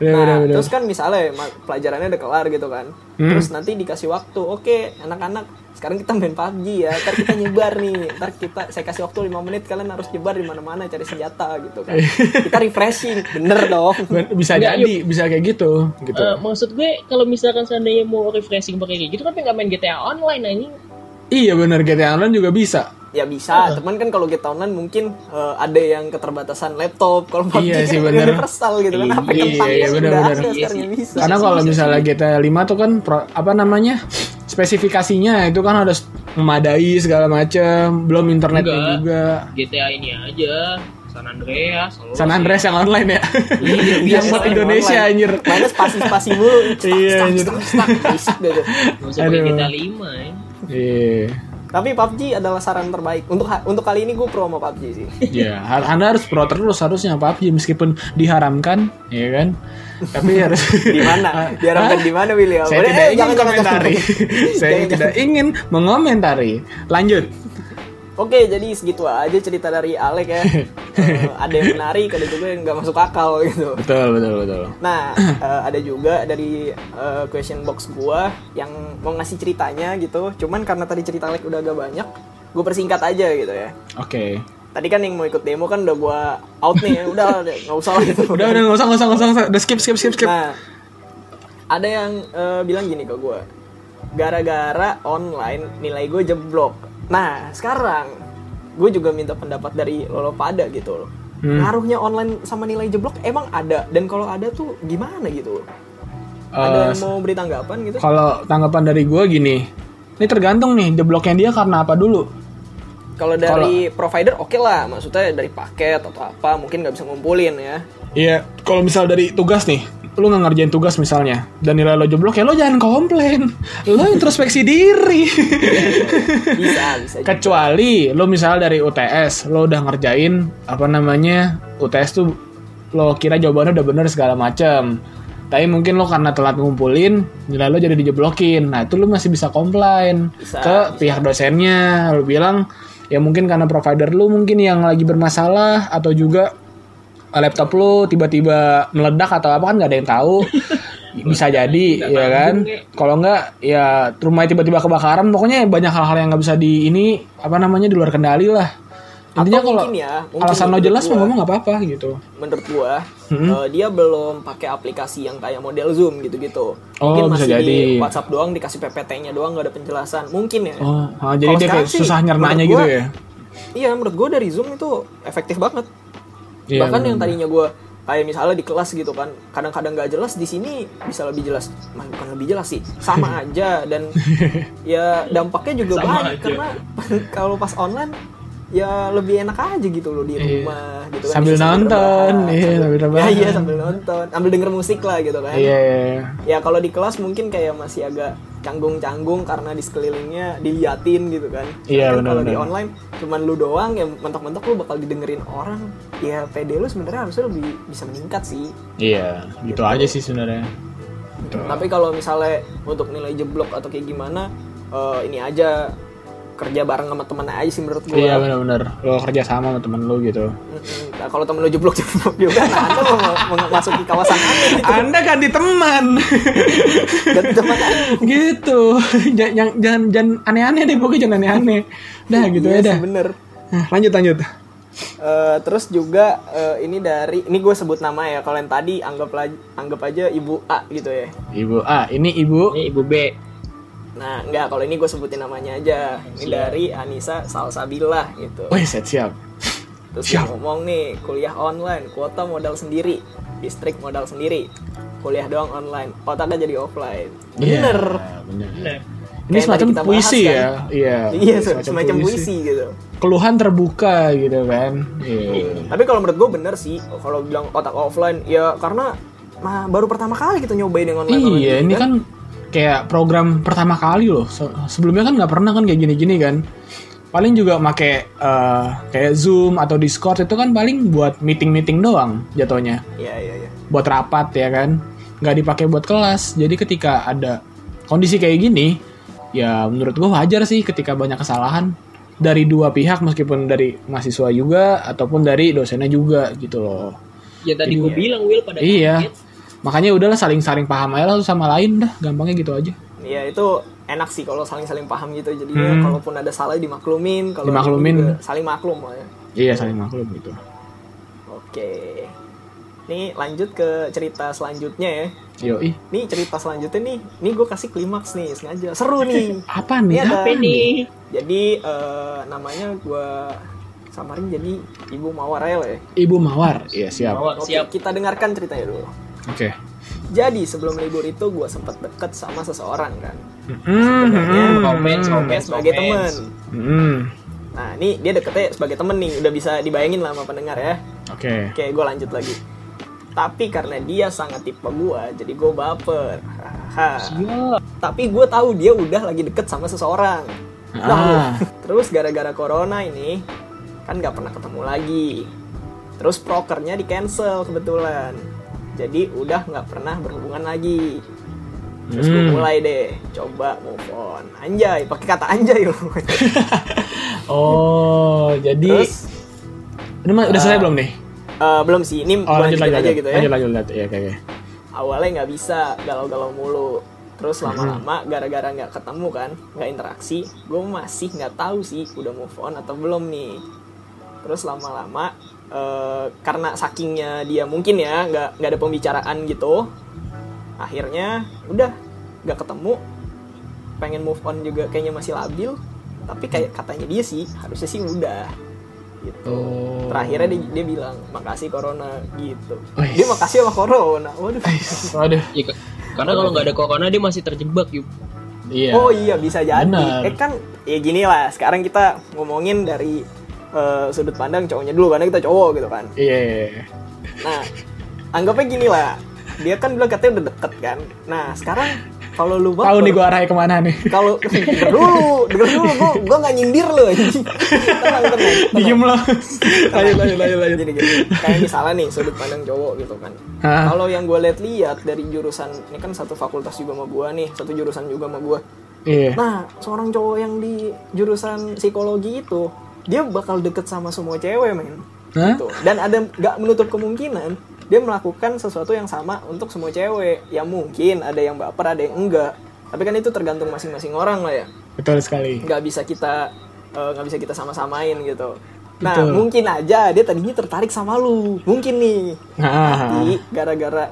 Bener, nah, bener, bener. terus kan misalnya pelajarannya udah kelar gitu kan. Hmm. Terus nanti dikasih waktu. Oke, anak-anak, sekarang kita main PUBG ya. Ntar kita nyebar nih. Ntar kita saya kasih waktu 5 menit kalian harus nyebar di mana-mana cari senjata gitu kan. kita refreshing, bener dong. Bisa Enggak, jadi bisa kayak gitu gitu Eh, maksud gue kalau misalkan seandainya mau refreshing pakai kayak gitu tapi nggak main GTA online anjing. iya bener GTA Online juga bisa Ya bisa, teman kan kalau kita online mungkin eh, ada yang keterbatasan laptop. Kalau PUBG Iya kan sih, bener. universal gitu kan. HP Iya, iya, kan bener, udah bener. ada Iya yang bisa. Karena kalau misalnya GTA 5 tuh kan pro- apa namanya? spesifikasinya itu kan harus memadai segala macam, belum internetnya Enggak. juga. GTA ini aja, San Andreas, Lolos San Andreas yang online ya. Iya, yang buat online. Indonesia anjir. Mainnya spasi-spasi mulu. Stuck, Iya, anjir. Aduh. GTA 5 ya. Iya. Tapi PUBG adalah saran terbaik. Untuk untuk kali ini gue pro sama PUBG sih. Ya, har- Anda harus pro terus harusnya PUBG meskipun diharamkan, ya kan? Tapi harus Di mana? Diharapkan di mana William? Saya Boleh, tidak eh, ingin jangan, jangan, komentari. jangan. Saya Jangan, tidak ingin mengomentari. Lanjut. Oke, jadi segitu aja cerita dari Alek ya. Eh, ada yang menarik, ada juga yang nggak masuk akal gitu. Betul, betul, betul. Nah, eh, ada juga dari eh, question box gua yang mau ngasih ceritanya gitu. Cuman karena tadi cerita Alek udah agak banyak, gue persingkat aja gitu ya. Oke. Tadi kan yang mau ikut demo kan udah gua out nih, ya. udah nggak usah lah gitu. Udah, udah, nggak usah, nggak usah, nggak usah. Udah skip, skip, skip, skip. Nah, ada yang eh, bilang gini ke gue, gara-gara online nilai gue jeblok. Nah, sekarang gue juga minta pendapat dari lolo pada gitu loh. Hmm. Ngaruhnya online sama nilai jeblok emang ada dan kalau ada tuh gimana gitu? Eh, ada yang mau beri tanggapan gitu? Kalau tanggapan dari gue gini, ini tergantung nih jebloknya dia karena apa dulu. Kalau dari provider oke lah, maksudnya dari paket atau apa mungkin nggak bisa ngumpulin ya. Iya, kalau misal dari tugas nih, lu nggak ngerjain tugas misalnya, dan nilai lo jeblok ya lo jangan komplain, lo introspeksi diri. Bisa, bisa. juga. Kecuali lo misal dari UTS, lo udah ngerjain apa namanya UTS tuh lo kira jawabannya udah bener segala macam. Tapi mungkin lo karena telat ngumpulin, nilai lo jadi dijeblokin. Nah itu lo masih bisa komplain Bisa, ke bisa. pihak dosennya. Lo bilang ya mungkin karena provider lo mungkin yang lagi bermasalah atau juga eh, laptop lo tiba-tiba meledak atau apa kan nggak ada yang tahu. bisa jadi ya kan? kalau nggak ya rumahnya tiba-tiba kebakaran. Pokoknya banyak hal-hal yang nggak bisa di ini apa namanya di luar kendali lah intinya Atau kalau mungkin ya, mungkin alasan lo jelas mau gua. ngomong nggak apa-apa gitu menurut gua Hmm. eh, dia belum pakai aplikasi yang kayak model Zoom gitu-gitu. Oh, Mungkin bisa masih di jadi. WhatsApp doang dikasih PPT-nya doang nggak ada penjelasan. Mungkin ya. oh ah, jadi dia kayak susah nyernanya gitu gua, ya iya menurut gue dari zoom itu efektif banget Iya, bahkan yang bener. tadinya gue kayak misalnya di kelas gitu kan kadang-kadang nggak jelas di sini bisa lebih jelas Mah, bukan lebih jelas sih sama aja dan ya dampaknya juga Sama banyak aja. karena kalau pas online ya lebih enak aja gitu loh di Iya. rumah gitu kan Sambil nonton, rebahan, iya, sambil ya, iya sambil nonton sambil denger musik lah gitu kan Iya, iya, iya. ya kalau di kelas mungkin kayak masih agak canggung-canggung karena di sekelilingnya diliatin gitu kan. Iya, Sedangkan kalau di online cuman lu doang yang mentok-mentok lu bakal didengerin orang. Ya PD lu sebenarnya harusnya lebih bisa meningkat sih. Iya, gitu aja sih sebenarnya. Tapi kalau misalnya untuk nilai jeblok atau kayak gimana eh, ini aja kerja bareng sama temen aja sih menurut gua. Iya benar-benar. Lo kerja sama sama temen lo gitu. Nah, kalau temen lu jeblok-jeblok juga, nah anda mau, memasuki kawasan aneh gitu. Anda ganti teman. Dan teman gitu. jangan jangan aneh-aneh deh pokoknya jangan aneh-aneh. Dah gitu Iya ya dah. bener. Nah, lanjut lanjut. Eh, terus juga eh, ini dari ini gue sebut nama ya kalau yang tadi anggap anggap aja ibu A gitu ya Ibu A, ini Ibu. Ini ibu B. nah enggak kalau ini gue sebutin namanya aja ini dari Anissa Salsabila gitu Wih, set siap. terus siap. ngomong nih kuliah online kuota modal sendiri distrik modal sendiri kuliah doang online otaknya jadi offline bener Iya, bener. Bener. Ini Kayak semacam kita bahas puisi kan. ya. Iya. iya semacam, puisi gitu Keluhan terbuka gitu kan. Iya. tapi kalau menurut gue bener sih kalau bilang otak offline ya karena nah, baru pertama kali kita nyobain yang online online Iya, gini ini kan kayak program pertama kali loh. Se- Sebelumnya kan nggak pernah kan kayak gini-gini kan. Paling juga make eh, kayak Zoom atau Discord itu kan paling buat meeting-meeting doang jatuhnya. iya iya iya Buat rapat ya kan. Nggak dipakai buat kelas. Jadi ketika ada kondisi kayak gini, ya menurut gua wajar sih ketika banyak kesalahan dari dua pihak meskipun dari mahasiswa juga ataupun dari dosennya juga gitu loh. Ya tadi gue bilang Will pada Iya. kaget. Makanya udahlah saling-saling paham aja lah sama lain dah, gampangnya gitu aja. Iya itu enak sih kalau saling-saling paham gitu jadinya Hmm. kalaupun ada salah dimaklumin kalau Dimaklumin. ini juga saling maklum lah ya. Iya saling maklum gitu. Oke. Nih lanjut ke cerita selanjutnya ya. Yoi. Nih cerita selanjutnya nih, nih gue kasih klimaks nih sengaja. Seru nih. Apa nih? Ini ada Apa nih? Ini Jadi eh, namanya gue samarin jadi Ibu Mawar ya. ya. Ibu Mawar. Iya siap. Mawar Oke, siap. kita dengarkan ceritanya dulu. Jadi sebelum libur itu gue sempat deket sama seseorang kan. Mm, mm, Oke, romance, sebagai teman. romance. mm. Nah, ini dia deketnya sebagai temen nih, udah bisa dibayangin lah sama pendengar ya. Oke. Oke, gue lanjut lagi. Tapi karena dia sangat tipe gue, jadi gue baper. Haha. Tapi gue tahu dia udah lagi deket sama seseorang. Ah. Nah, terus gara-gara corona ini, kan nggak pernah ketemu lagi. Terus prokernya di cancel kebetulan. Jadi udah nggak pernah berhubungan lagi. Terus gue Hmm. mulai deh, coba move on. Anjay, pakai kata anjay loh. Oh, jadi Terus ini mah udah selesai belum nih? eh, belum sih, ini Oh, lanjut lanjut aja lanjut. gitu ya. Lanjut lanjut lanjut. Oke oke. awalnya nggak bisa galau-galau mulu terus lama-lama gara-gara nggak ketemu kan nggak interaksi gue masih nggak tahu sih udah move on atau belum nih terus lama-lama eh, karena sakingnya dia mungkin ya nggak nggak ada pembicaraan gitu akhirnya udah nggak ketemu pengen move on juga kayaknya masih labil tapi kayak katanya dia sih harusnya sih udah gitu Oh. terakhirnya dia, dia bilang makasih corona gitu Wih. dia makasih sama corona waduh Waduh. Ya, karena kalau nggak ada corona dia masih terjebak yuk. Iya. Oh iya bisa jadi. Benar. Eh kan ya gini lah. Sekarang kita ngomongin dari eh, sudut pandang cowoknya dulu karena kita cowok gitu kan. Iya. iya, iya. Nah, anggapnya gini lah. Dia kan bilang katanya udah deket kan. Nah, sekarang kalau lu Tahu nih gua arahnya ke mana nih? kalau denger dulu, denger dulu gua gua nggak nyindir lu anjing. Tenang, tenang. Diem lo. lanjut lanjut lanjut lanjut. Jadi gini, kayak misalnya nih sudut pandang cowok gitu kan. Kalau yang gue lihat-lihat dari jurusan ini kan satu fakultas juga sama gua nih, satu jurusan juga sama gua. Iya. Nah, seorang cowok yang di jurusan psikologi itu, dia bakal deket sama semua cewek, men. Gitu. Dan ada nggak menutup kemungkinan dia melakukan sesuatu yang sama untuk semua cewek. Ya mungkin ada yang baper, ada yang enggak. Tapi kan itu tergantung masing-masing orang lah ya. Betul sekali. Nggak bisa kita eh, nggak bisa kita sama-samain gitu. Nah, Betul. mungkin aja dia tadinya tertarik sama lu. Mungkin nih. Nah, Tapi gara-gara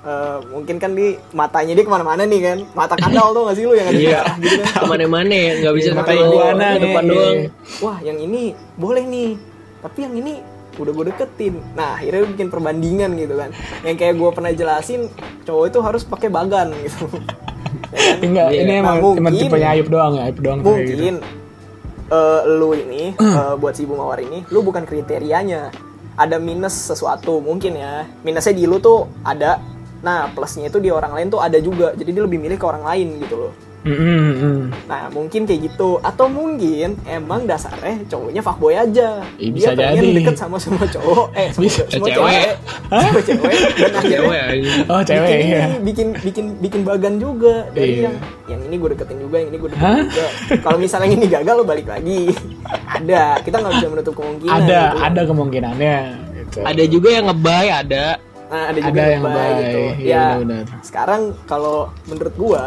eh, mungkin kan di matanya dia ke mana-mana nih kan mata kadal tuh gak sih lu yang ada Iya. gitu kan Ke mana-mana ya, nggak bisa Iya, satu mata iguana depan nih. doang. wah yang ini boleh nih tapi yang ini udah gue deketin nah akhirnya lu bikin perbandingan gitu kan yang kayak gue pernah jelasin cowok itu harus pakai bagan gitu Ya kan? Enggak, Iya. ini Nah, emang mungkin- cuma tipenya Ayub doang ya, Ayub doang gitu. mungkin eh, lu ini eh, buat si ibu mawar ini lu bukan kriterianya ada minus sesuatu mungkin ya minusnya di lu tuh ada nah plusnya itu di orang lain tuh ada juga jadi dia lebih milih ke orang lain gitu loh Mm, mm, mm. nah mungkin kayak gitu atau mungkin emang dasarnya cowoknya fuckboy aja bisa dia pengen jadi. deket sama semua cowok eh semua, Bisa. semua Cewek. cewek semua cewek dan akhirnya Cewek aja. Oh, cewek bikin, ya. bikin bikin bikin bagan juga dari Iya. yang yang ini gue deketin juga yang ini gue deketin Hah? juga kalau misalnya yang ini gagal lo balik lagi ada kita nggak bisa menutup kemungkinan Ada, gitu. ada kemungkinannya gitu. Ada juga yang ngebay, ada. Nah ada juga Ada yang baik gitu iya, ya benar. sekarang kalau menurut gua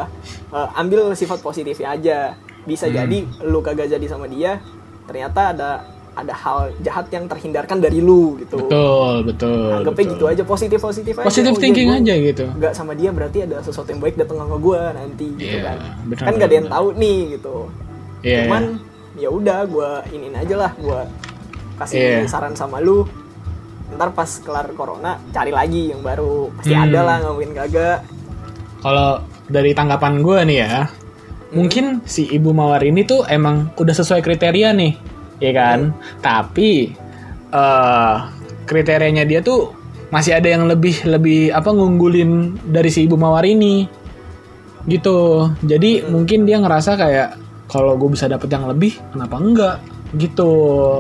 eh, ambil sifat positifnya aja bisa Hmm. jadi lu kagak jadi sama dia ternyata ada ada hal jahat yang terhindarkan dari lu gitu Betul, betul. anggapnya betul. gitu aja positif positif aja Positive Oh, iya, thinking gua aja gitu. nggak sama dia berarti ada sesuatu yang baik datang sama gue nanti gitu Iya, kan benar, kan nggak ada yang tahu nih gitu Iya. cuman ya udah gue iniin aja lah gue kasih Iya. saran sama lu ntar pas kelar corona cari lagi yang baru pasti Hmm. ada lah nggak mungkin kagak Kalau dari tanggapan gue nih ya, mungkin si ibu mawar ini tuh emang udah sesuai kriteria nih, ya kan? Tapi eh kriterianya dia tuh masih ada yang lebih lebih apa ngunggulin dari si ibu mawar ini, gitu. Jadi mungkin dia ngerasa kayak kalau gue bisa dapet yang lebih, kenapa enggak? Gitu.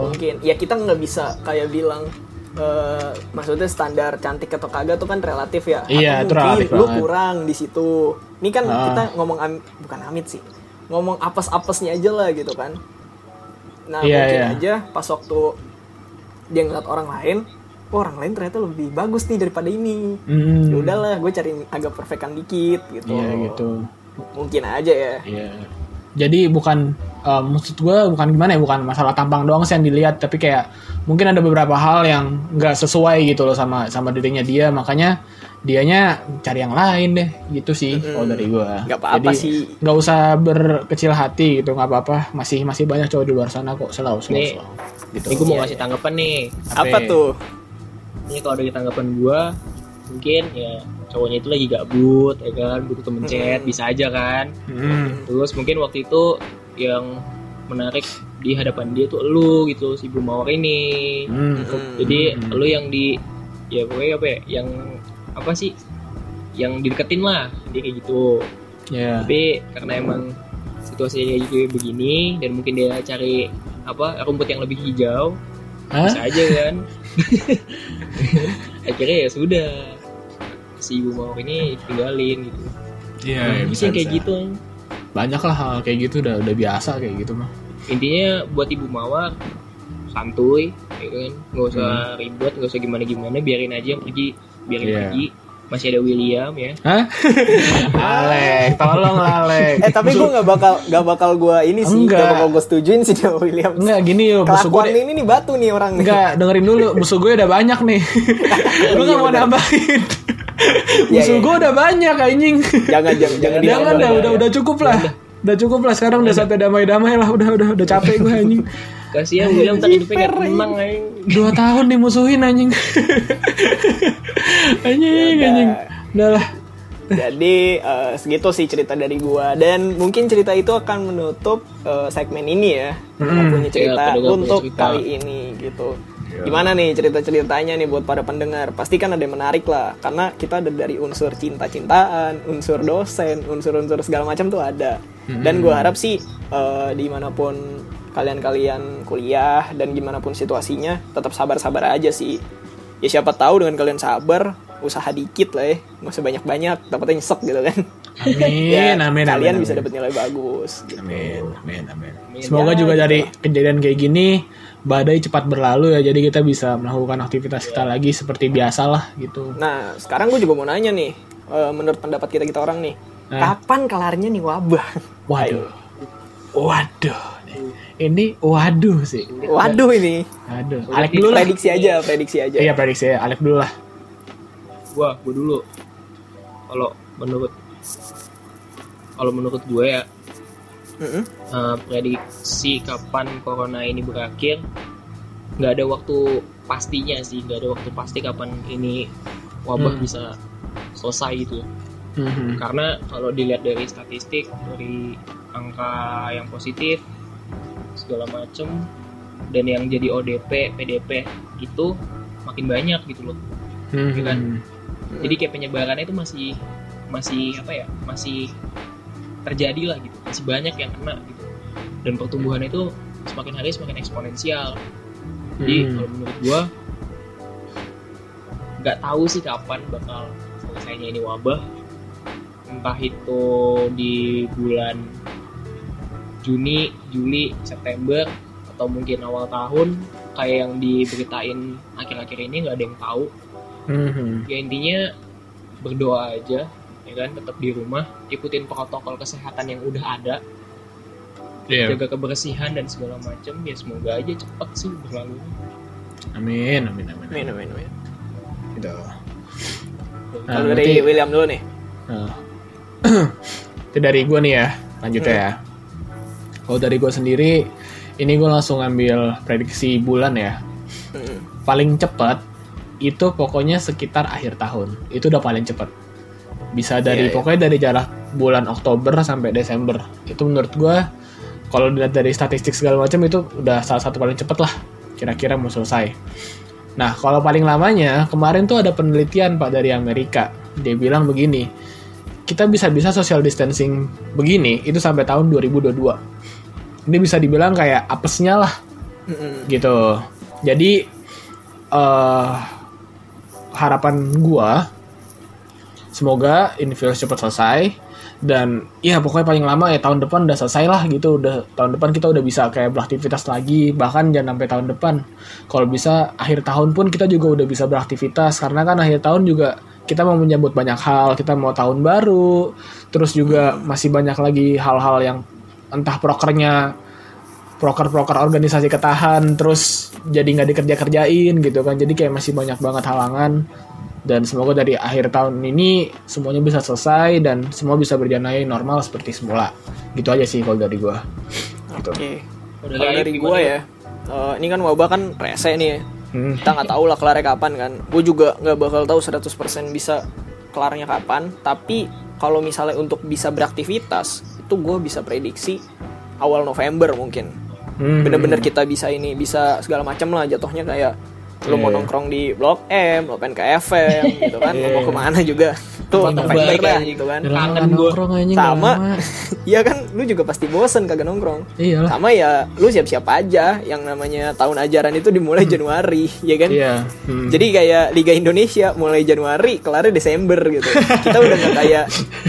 mungkin ya kita nggak bisa kayak bilang eh, maksudnya standar cantik atau kagak tuh kan relatif ya Iya, itu atau mungkin relatif lu banget. kurang di situ ini kan Ah. kita ngomong am- bukan amit sih ngomong apes-apesnya aja lah gitu kan nah Iya, mungkin iya. aja pas waktu dia ngeliat orang lain oh, orang lain ternyata lebih bagus nih daripada ini Hmm. ya udahlah gue cari agak perfectan dikit gitu Iya gitu. mungkin aja ya Iya. Jadi bukan eh, maksud gue bukan gimana ya bukan masalah tampang doang sih yang dilihat tapi kayak mungkin ada beberapa hal yang nggak sesuai gitu loh sama sama dirinya dia makanya dianya cari yang lain deh gitu sih kalau dari gue. Nggak apa-apa Jadi, sih. Nggak usah berkecil hati gitu nggak apa-apa masih masih banyak cowok di luar sana kok selalu selalu. Nih. selalu. Gitu. Ini gue mau kasih tanggapan nih. apa Apa? tuh Ini kalau dari tanggapan gue, mungkin ya cowoknya itu lagi gabut, ya kan, butuh temen chat, bisa aja kan. Hmm. Terus mungkin waktu itu yang menarik di hadapan dia tuh lu gitu si ibu mawar ini. Hmm. Jadi lu yang di ya pokoknya apa ya, yang apa sih? Yang dideketin lah, dia kayak gitu. Ya. Tapi karena emang situasinya kayak gitu begini dan mungkin dia cari apa rumput yang lebih hijau, Hah? bisa aja kan. Akhirnya ya sudah si ibu mawar ini tinggalin gitu. Iya. Nah, bisa, bisa kayak bisa. gitu. Banyak lah hal kayak gitu udah udah biasa kayak gitu mah. intinya buat ibu mawar santuy ya kan nggak usah ribet nggak usah gimana gimana biarin aja yang pergi biarin Iya. pergi masih ada William ya Hah? Alek, tolong Alek. eh tapi gue nggak bakal nggak bakal gue ini sih Enggak. nggak bakal gue setujuin sih dia William Enggak gini yo, musuh gue ini nih batu nih orang nih. Enggak, dengerin dulu. Musuh gue udah banyak nih. Lu Iya, gak mau bener. nambahin. Musuh iya. gue udah banyak anjing. jangan jangan jangan Jangan dah, udah udah cukup lah. Udah cukup lah sekarang udah sampai damai-damai lah. Udah udah udah capek gue anjing. kasihan William tadi hidupnya gak tenang aing. Dua tahun dimusuhin anjing. anjing Ya anjing. udah. Lah. Jadi eh, segitu sih cerita dari gua dan mungkin cerita itu akan menutup eh, segmen ini ya. Nggak punya cerita Iya, pendengar punya untuk cerita. kali ini gitu. Gimana nih cerita-ceritanya nih buat para pendengar? Pasti kan ada yang menarik lah karena kita ada dari unsur cinta-cintaan, unsur dosen, unsur-unsur segala macam tuh ada. Dan gua harap sih eh, di mana pun kalian-kalian kuliah dan gimana pun situasinya tetap sabar-sabar aja sih. Ya siapa tahu dengan kalian sabar, usaha dikit lah ya, nggak usah banyak-banyak, dapetnya nyesek gitu kan. Amin, Ya, amin, kalian amin, bisa amin. dapat nilai bagus. Gitu. Amin, amin, amin. Amin. Semoga Ya, juga gitu dari kejadian kayak gini badai cepat berlalu ya jadi kita bisa melakukan aktivitas kita lagi seperti biasa lah gitu. Nah, sekarang gue juga mau nanya nih, eh, menurut pendapat kita kita orang nih, Nah. kapan kelarnya nih wabah? Waduh. Waduh. Ini waduh sih. Waduh ini, Aduh. Alek dulu lah. prediksi aja, prediksi aja. Iya prediksi ya. Alek dulu lah. gua gua dulu kalau menurut kalau menurut gue ya Mm-mm. eh, prediksi kapan corona ini berakhir nggak ada waktu pastinya sih nggak ada waktu pasti kapan ini wabah Hmm. bisa selesai gitu Mhm. karena kalau dilihat dari statistik dari angka yang positif segala macem dan yang jadi ODP PDP itu makin banyak gitu loh Mhm. kan? jadi kayak penyebarannya itu masih masih apa ya masih terjadi lah gitu masih banyak yang kena gitu. Dan pertumbuhannya itu semakin hari semakin eksponensial. Jadi Hmm. kalau menurut gua nggak tahu sih kapan bakal selesainya ini wabah. Entah itu di bulan Juni, Juli, September atau mungkin awal tahun kayak yang diberitain akhir-akhir ini nggak ada yang tahu. Mhm. ya intinya berdoa aja ya kan tetap di rumah ikutin protokol kesehatan yang udah ada Iya. jaga kebersihan dan segala macam ya semoga aja cepet sih berlalu Amin, amin, amin. Amin, amin, amin. Gitu. Nah, Kalau dari William dulu nih. Nah. itu dari gue nih ya, lanjut ya. Kalau dari gue sendiri, ini gue langsung ngambil prediksi bulan ya. Mm. Paling cepat itu pokoknya sekitar akhir tahun. Itu udah paling cepat. Bisa dari Iya, iya. pokoknya dari jarak bulan Oktober sampai Desember. Itu menurut gue kalau dilihat dari statistik segala macam itu udah salah satu paling cepat lah. Kira-kira mau selesai. Nah, kalau paling lamanya, kemarin tuh ada penelitian Pak dari Amerika. Dia bilang begini, kita bisa-bisa social distancing begini itu sampai tahun 2022. Ini bisa dibilang kayak apesnya lah gitu. Jadi eh harapan gua semoga ini virus cepat selesai. Dan ya pokoknya paling lama ya tahun depan udah selesai lah gitu. Udah tahun depan kita udah bisa kayak beraktivitas lagi. Bahkan jangan sampai tahun depan. Kalau bisa akhir tahun pun kita juga udah bisa beraktivitas. Karena kan akhir tahun juga kita mau menyambut banyak hal. Kita mau tahun baru. Terus juga masih banyak lagi hal-hal yang entah prokernya proker-proker organisasi ketahan. Terus jadi nggak dikerja kerjain gitu kan. Jadi kayak masih banyak banget halangan dan semoga dari akhir tahun ini semuanya bisa selesai dan semua bisa berjalan lagi normal seperti semula gitu aja sih kalau dari gua gitu Oke. Udah Kalau dari gue ya, eh, ini kan wabah kan rese nih ya. Hmm. Kita nggak tahu lah kelarnya kapan kan. Gue juga nggak bakal tahu 100% bisa kelarnya kapan. Tapi kalau misalnya untuk bisa beraktivitas, itu gue bisa prediksi awal November mungkin. Hmm. Bener-bener kita bisa ini, bisa segala macam lah jatuhnya kayak lu mau Iya. nongkrong di Blok M, lo pengen ke FM gitu kan, lo mau Iya. ke mana juga. Tuh banget, dah anjing. gitu kan. Kangen nongkrong aja, Sama. Iya kan, lu juga pasti bosen kagak nongkrong. iyalah Sama ya, lu siap-siap aja yang namanya tahun ajaran itu dimulai Januari, ya kan? iya Hmm. Jadi kayak Liga Indonesia mulai Januari, kelarnya Desember gitu. Kita udah nggak kayak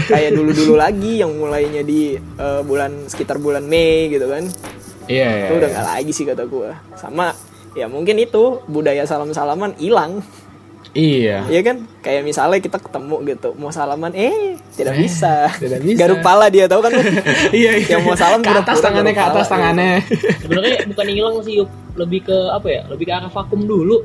kayak dulu-dulu lagi yang mulainya di eh, bulan sekitar bulan Mei gitu kan. iya iya, Itu udah iya. nggak lagi sih kata gua. Sama ya mungkin itu budaya salam-salaman hilang, iya ya kan? Kayak misalnya kita ketemu gitu, mau salaman, eh tidak Eh, bisa. tidak bisa. Garuk pala dia tahu kan? iya iya Yang mau salam ke atas tangannya ke atas pala, tangannya sebenarnya bukan hilang sih Yup. lebih ke apa ya lebih ke arah vakum dulu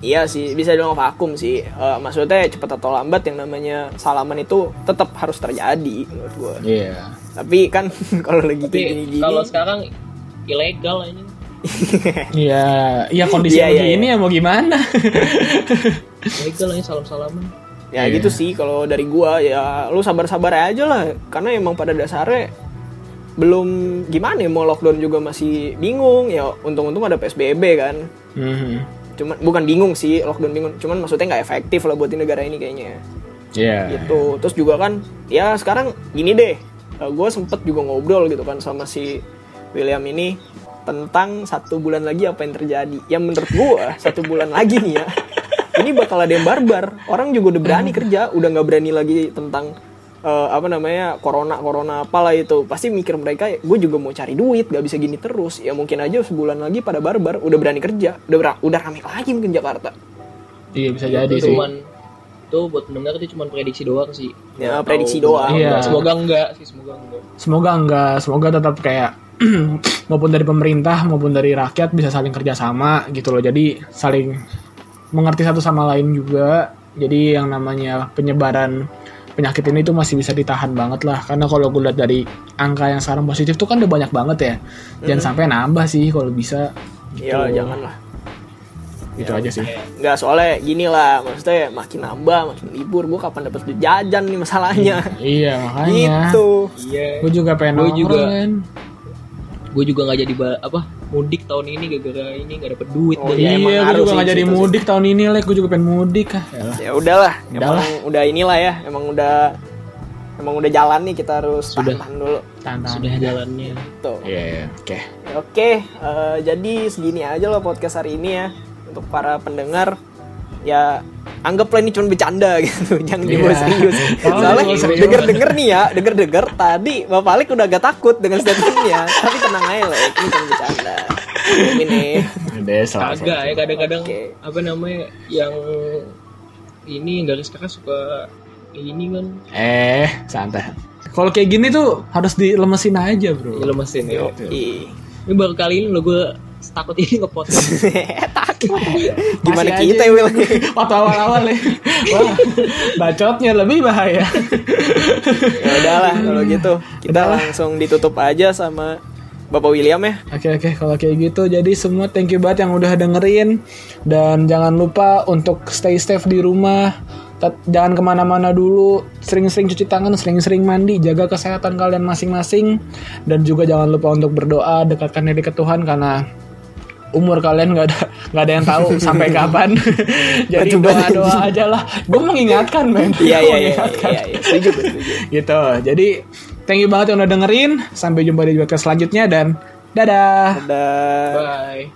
Iya sih, bisa bilang vakum sih. Eh, maksudnya cepat atau lambat yang namanya salaman itu tetap harus terjadi menurut gue. iya Tapi kan kalau lagi kayak gini-gini, kalau sekarang ilegal ini iya iya kondisi Iya, iya, begini ya mau gimana? Ilegal ini salam salaman ya Iya. gitu sih kalau dari gua ya lu sabar-sabar aja lah. Karena emang pada dasarnya belum gimana ya mau lockdown juga masih bingung. Ya untung-untung ada PSBB kan. Mhm. cuman bukan bingung sih lockdown bingung. Cuman maksudnya nggak efektif lah buat di negara ini kayaknya. Iya gitu. terus juga kan ya sekarang gini deh. Gue sempet juga ngobrol gitu kan sama si William ini tentang satu bulan lagi apa yang terjadi. Yang menurut gue satu bulan lagi nih ya. Ini bakal ada yang barbar. Orang juga udah berani kerja udah nggak berani lagi tentang eh, apa namanya corona corona apalah itu. Pasti mikir mereka gue juga mau cari duit gak bisa gini terus. Ya mungkin aja sebulan lagi pada barbar udah berani kerja udah ber- udah rame lagi mungkin Jakarta. Iya bisa jadi itu sih. Cuman itu buat pendengar itu cuma prediksi doang sih. Ya, prediksi tahu. doang. Iya. semoga enggak sih semoga enggak. Semoga enggak semoga tetap kayak maupun dari pemerintah maupun dari rakyat bisa saling kerjasama gitu loh. Jadi saling mengerti satu sama lain juga. Jadi yang namanya penyebaran penyakit ini tuh masih bisa ditahan banget lah. Karena kalau gue lihat dari angka yang sekarang positif tuh kan udah banyak banget ya. Jangan sampai nambah sih kalau bisa ya Gitu. jangan lah gitu aja sih. nggak soalnya gini lah maksudnya makin nambah makin libur gue kapan dapat jajan nih masalahnya? Iya makanya. Gitu. Iya gue juga pengen Gua juga. kan. Gue juga nggak jadi apa mudik tahun ini gara-gara ini nggak dapet duit Oh, iya, iya gue juga nggak jadi sih. mudik tahun ini lek. Gue juga pengen mudik ah ya udahlah Udahlah. emang udah inilah ya emang udah emang udah jalan nih kita harus Sudah. tahan dulu. Tantangan sudah jalannya. Tuh. Iya iya, oke. Oke eh, jadi segini aja loh podcast hari ini ya untuk para pendengar. Ya anggaplah ini cuma bercanda gitu jangan dibawa Iya. serius soalnya dibawa denger denger nih ya denger denger tadi bapak Alik udah agak takut dengan statementnya. Tapi tenang aja loh ini cuma bercanda. Ini kagak salah. ya kadang-kadang Oke. apa namanya yang ini garis kakak suka ini kan eh santai. Kalau kayak gini tuh harus dilemesin aja bro. Ya. Lemesin ya Ih. ini baru kali ini lo gue takut ini ngepodcast takut. Gimana Masih kita. Will waktu awal-awal ya. Wah, bacotnya lebih bahaya. Ya udahlah kalau gitu. Kita langsung ditutup aja sama Bapak William ya? Oke oke kalau kayak gitu. Jadi semua thank you banget yang udah dengerin. Dan jangan lupa untuk stay safe di rumah. Tet- jangan ke mana-mana dulu. Sering-sering cuci tangan sering-sering mandi. Jaga kesehatan kalian masing-masing. Dan juga jangan lupa untuk berdoa dekatkan diri ke Tuhan karena umur kalian nggak ada nggak ada yang tahu sampai kapan. Jadi doa doa aja lah. Gue mengingatkan men. Iya iya iya iya iya. setuju. Gitu. Jadi thank you banget yang udah dengerin. Sampai jumpa di podcast selanjutnya dan dadah. Dadah. bye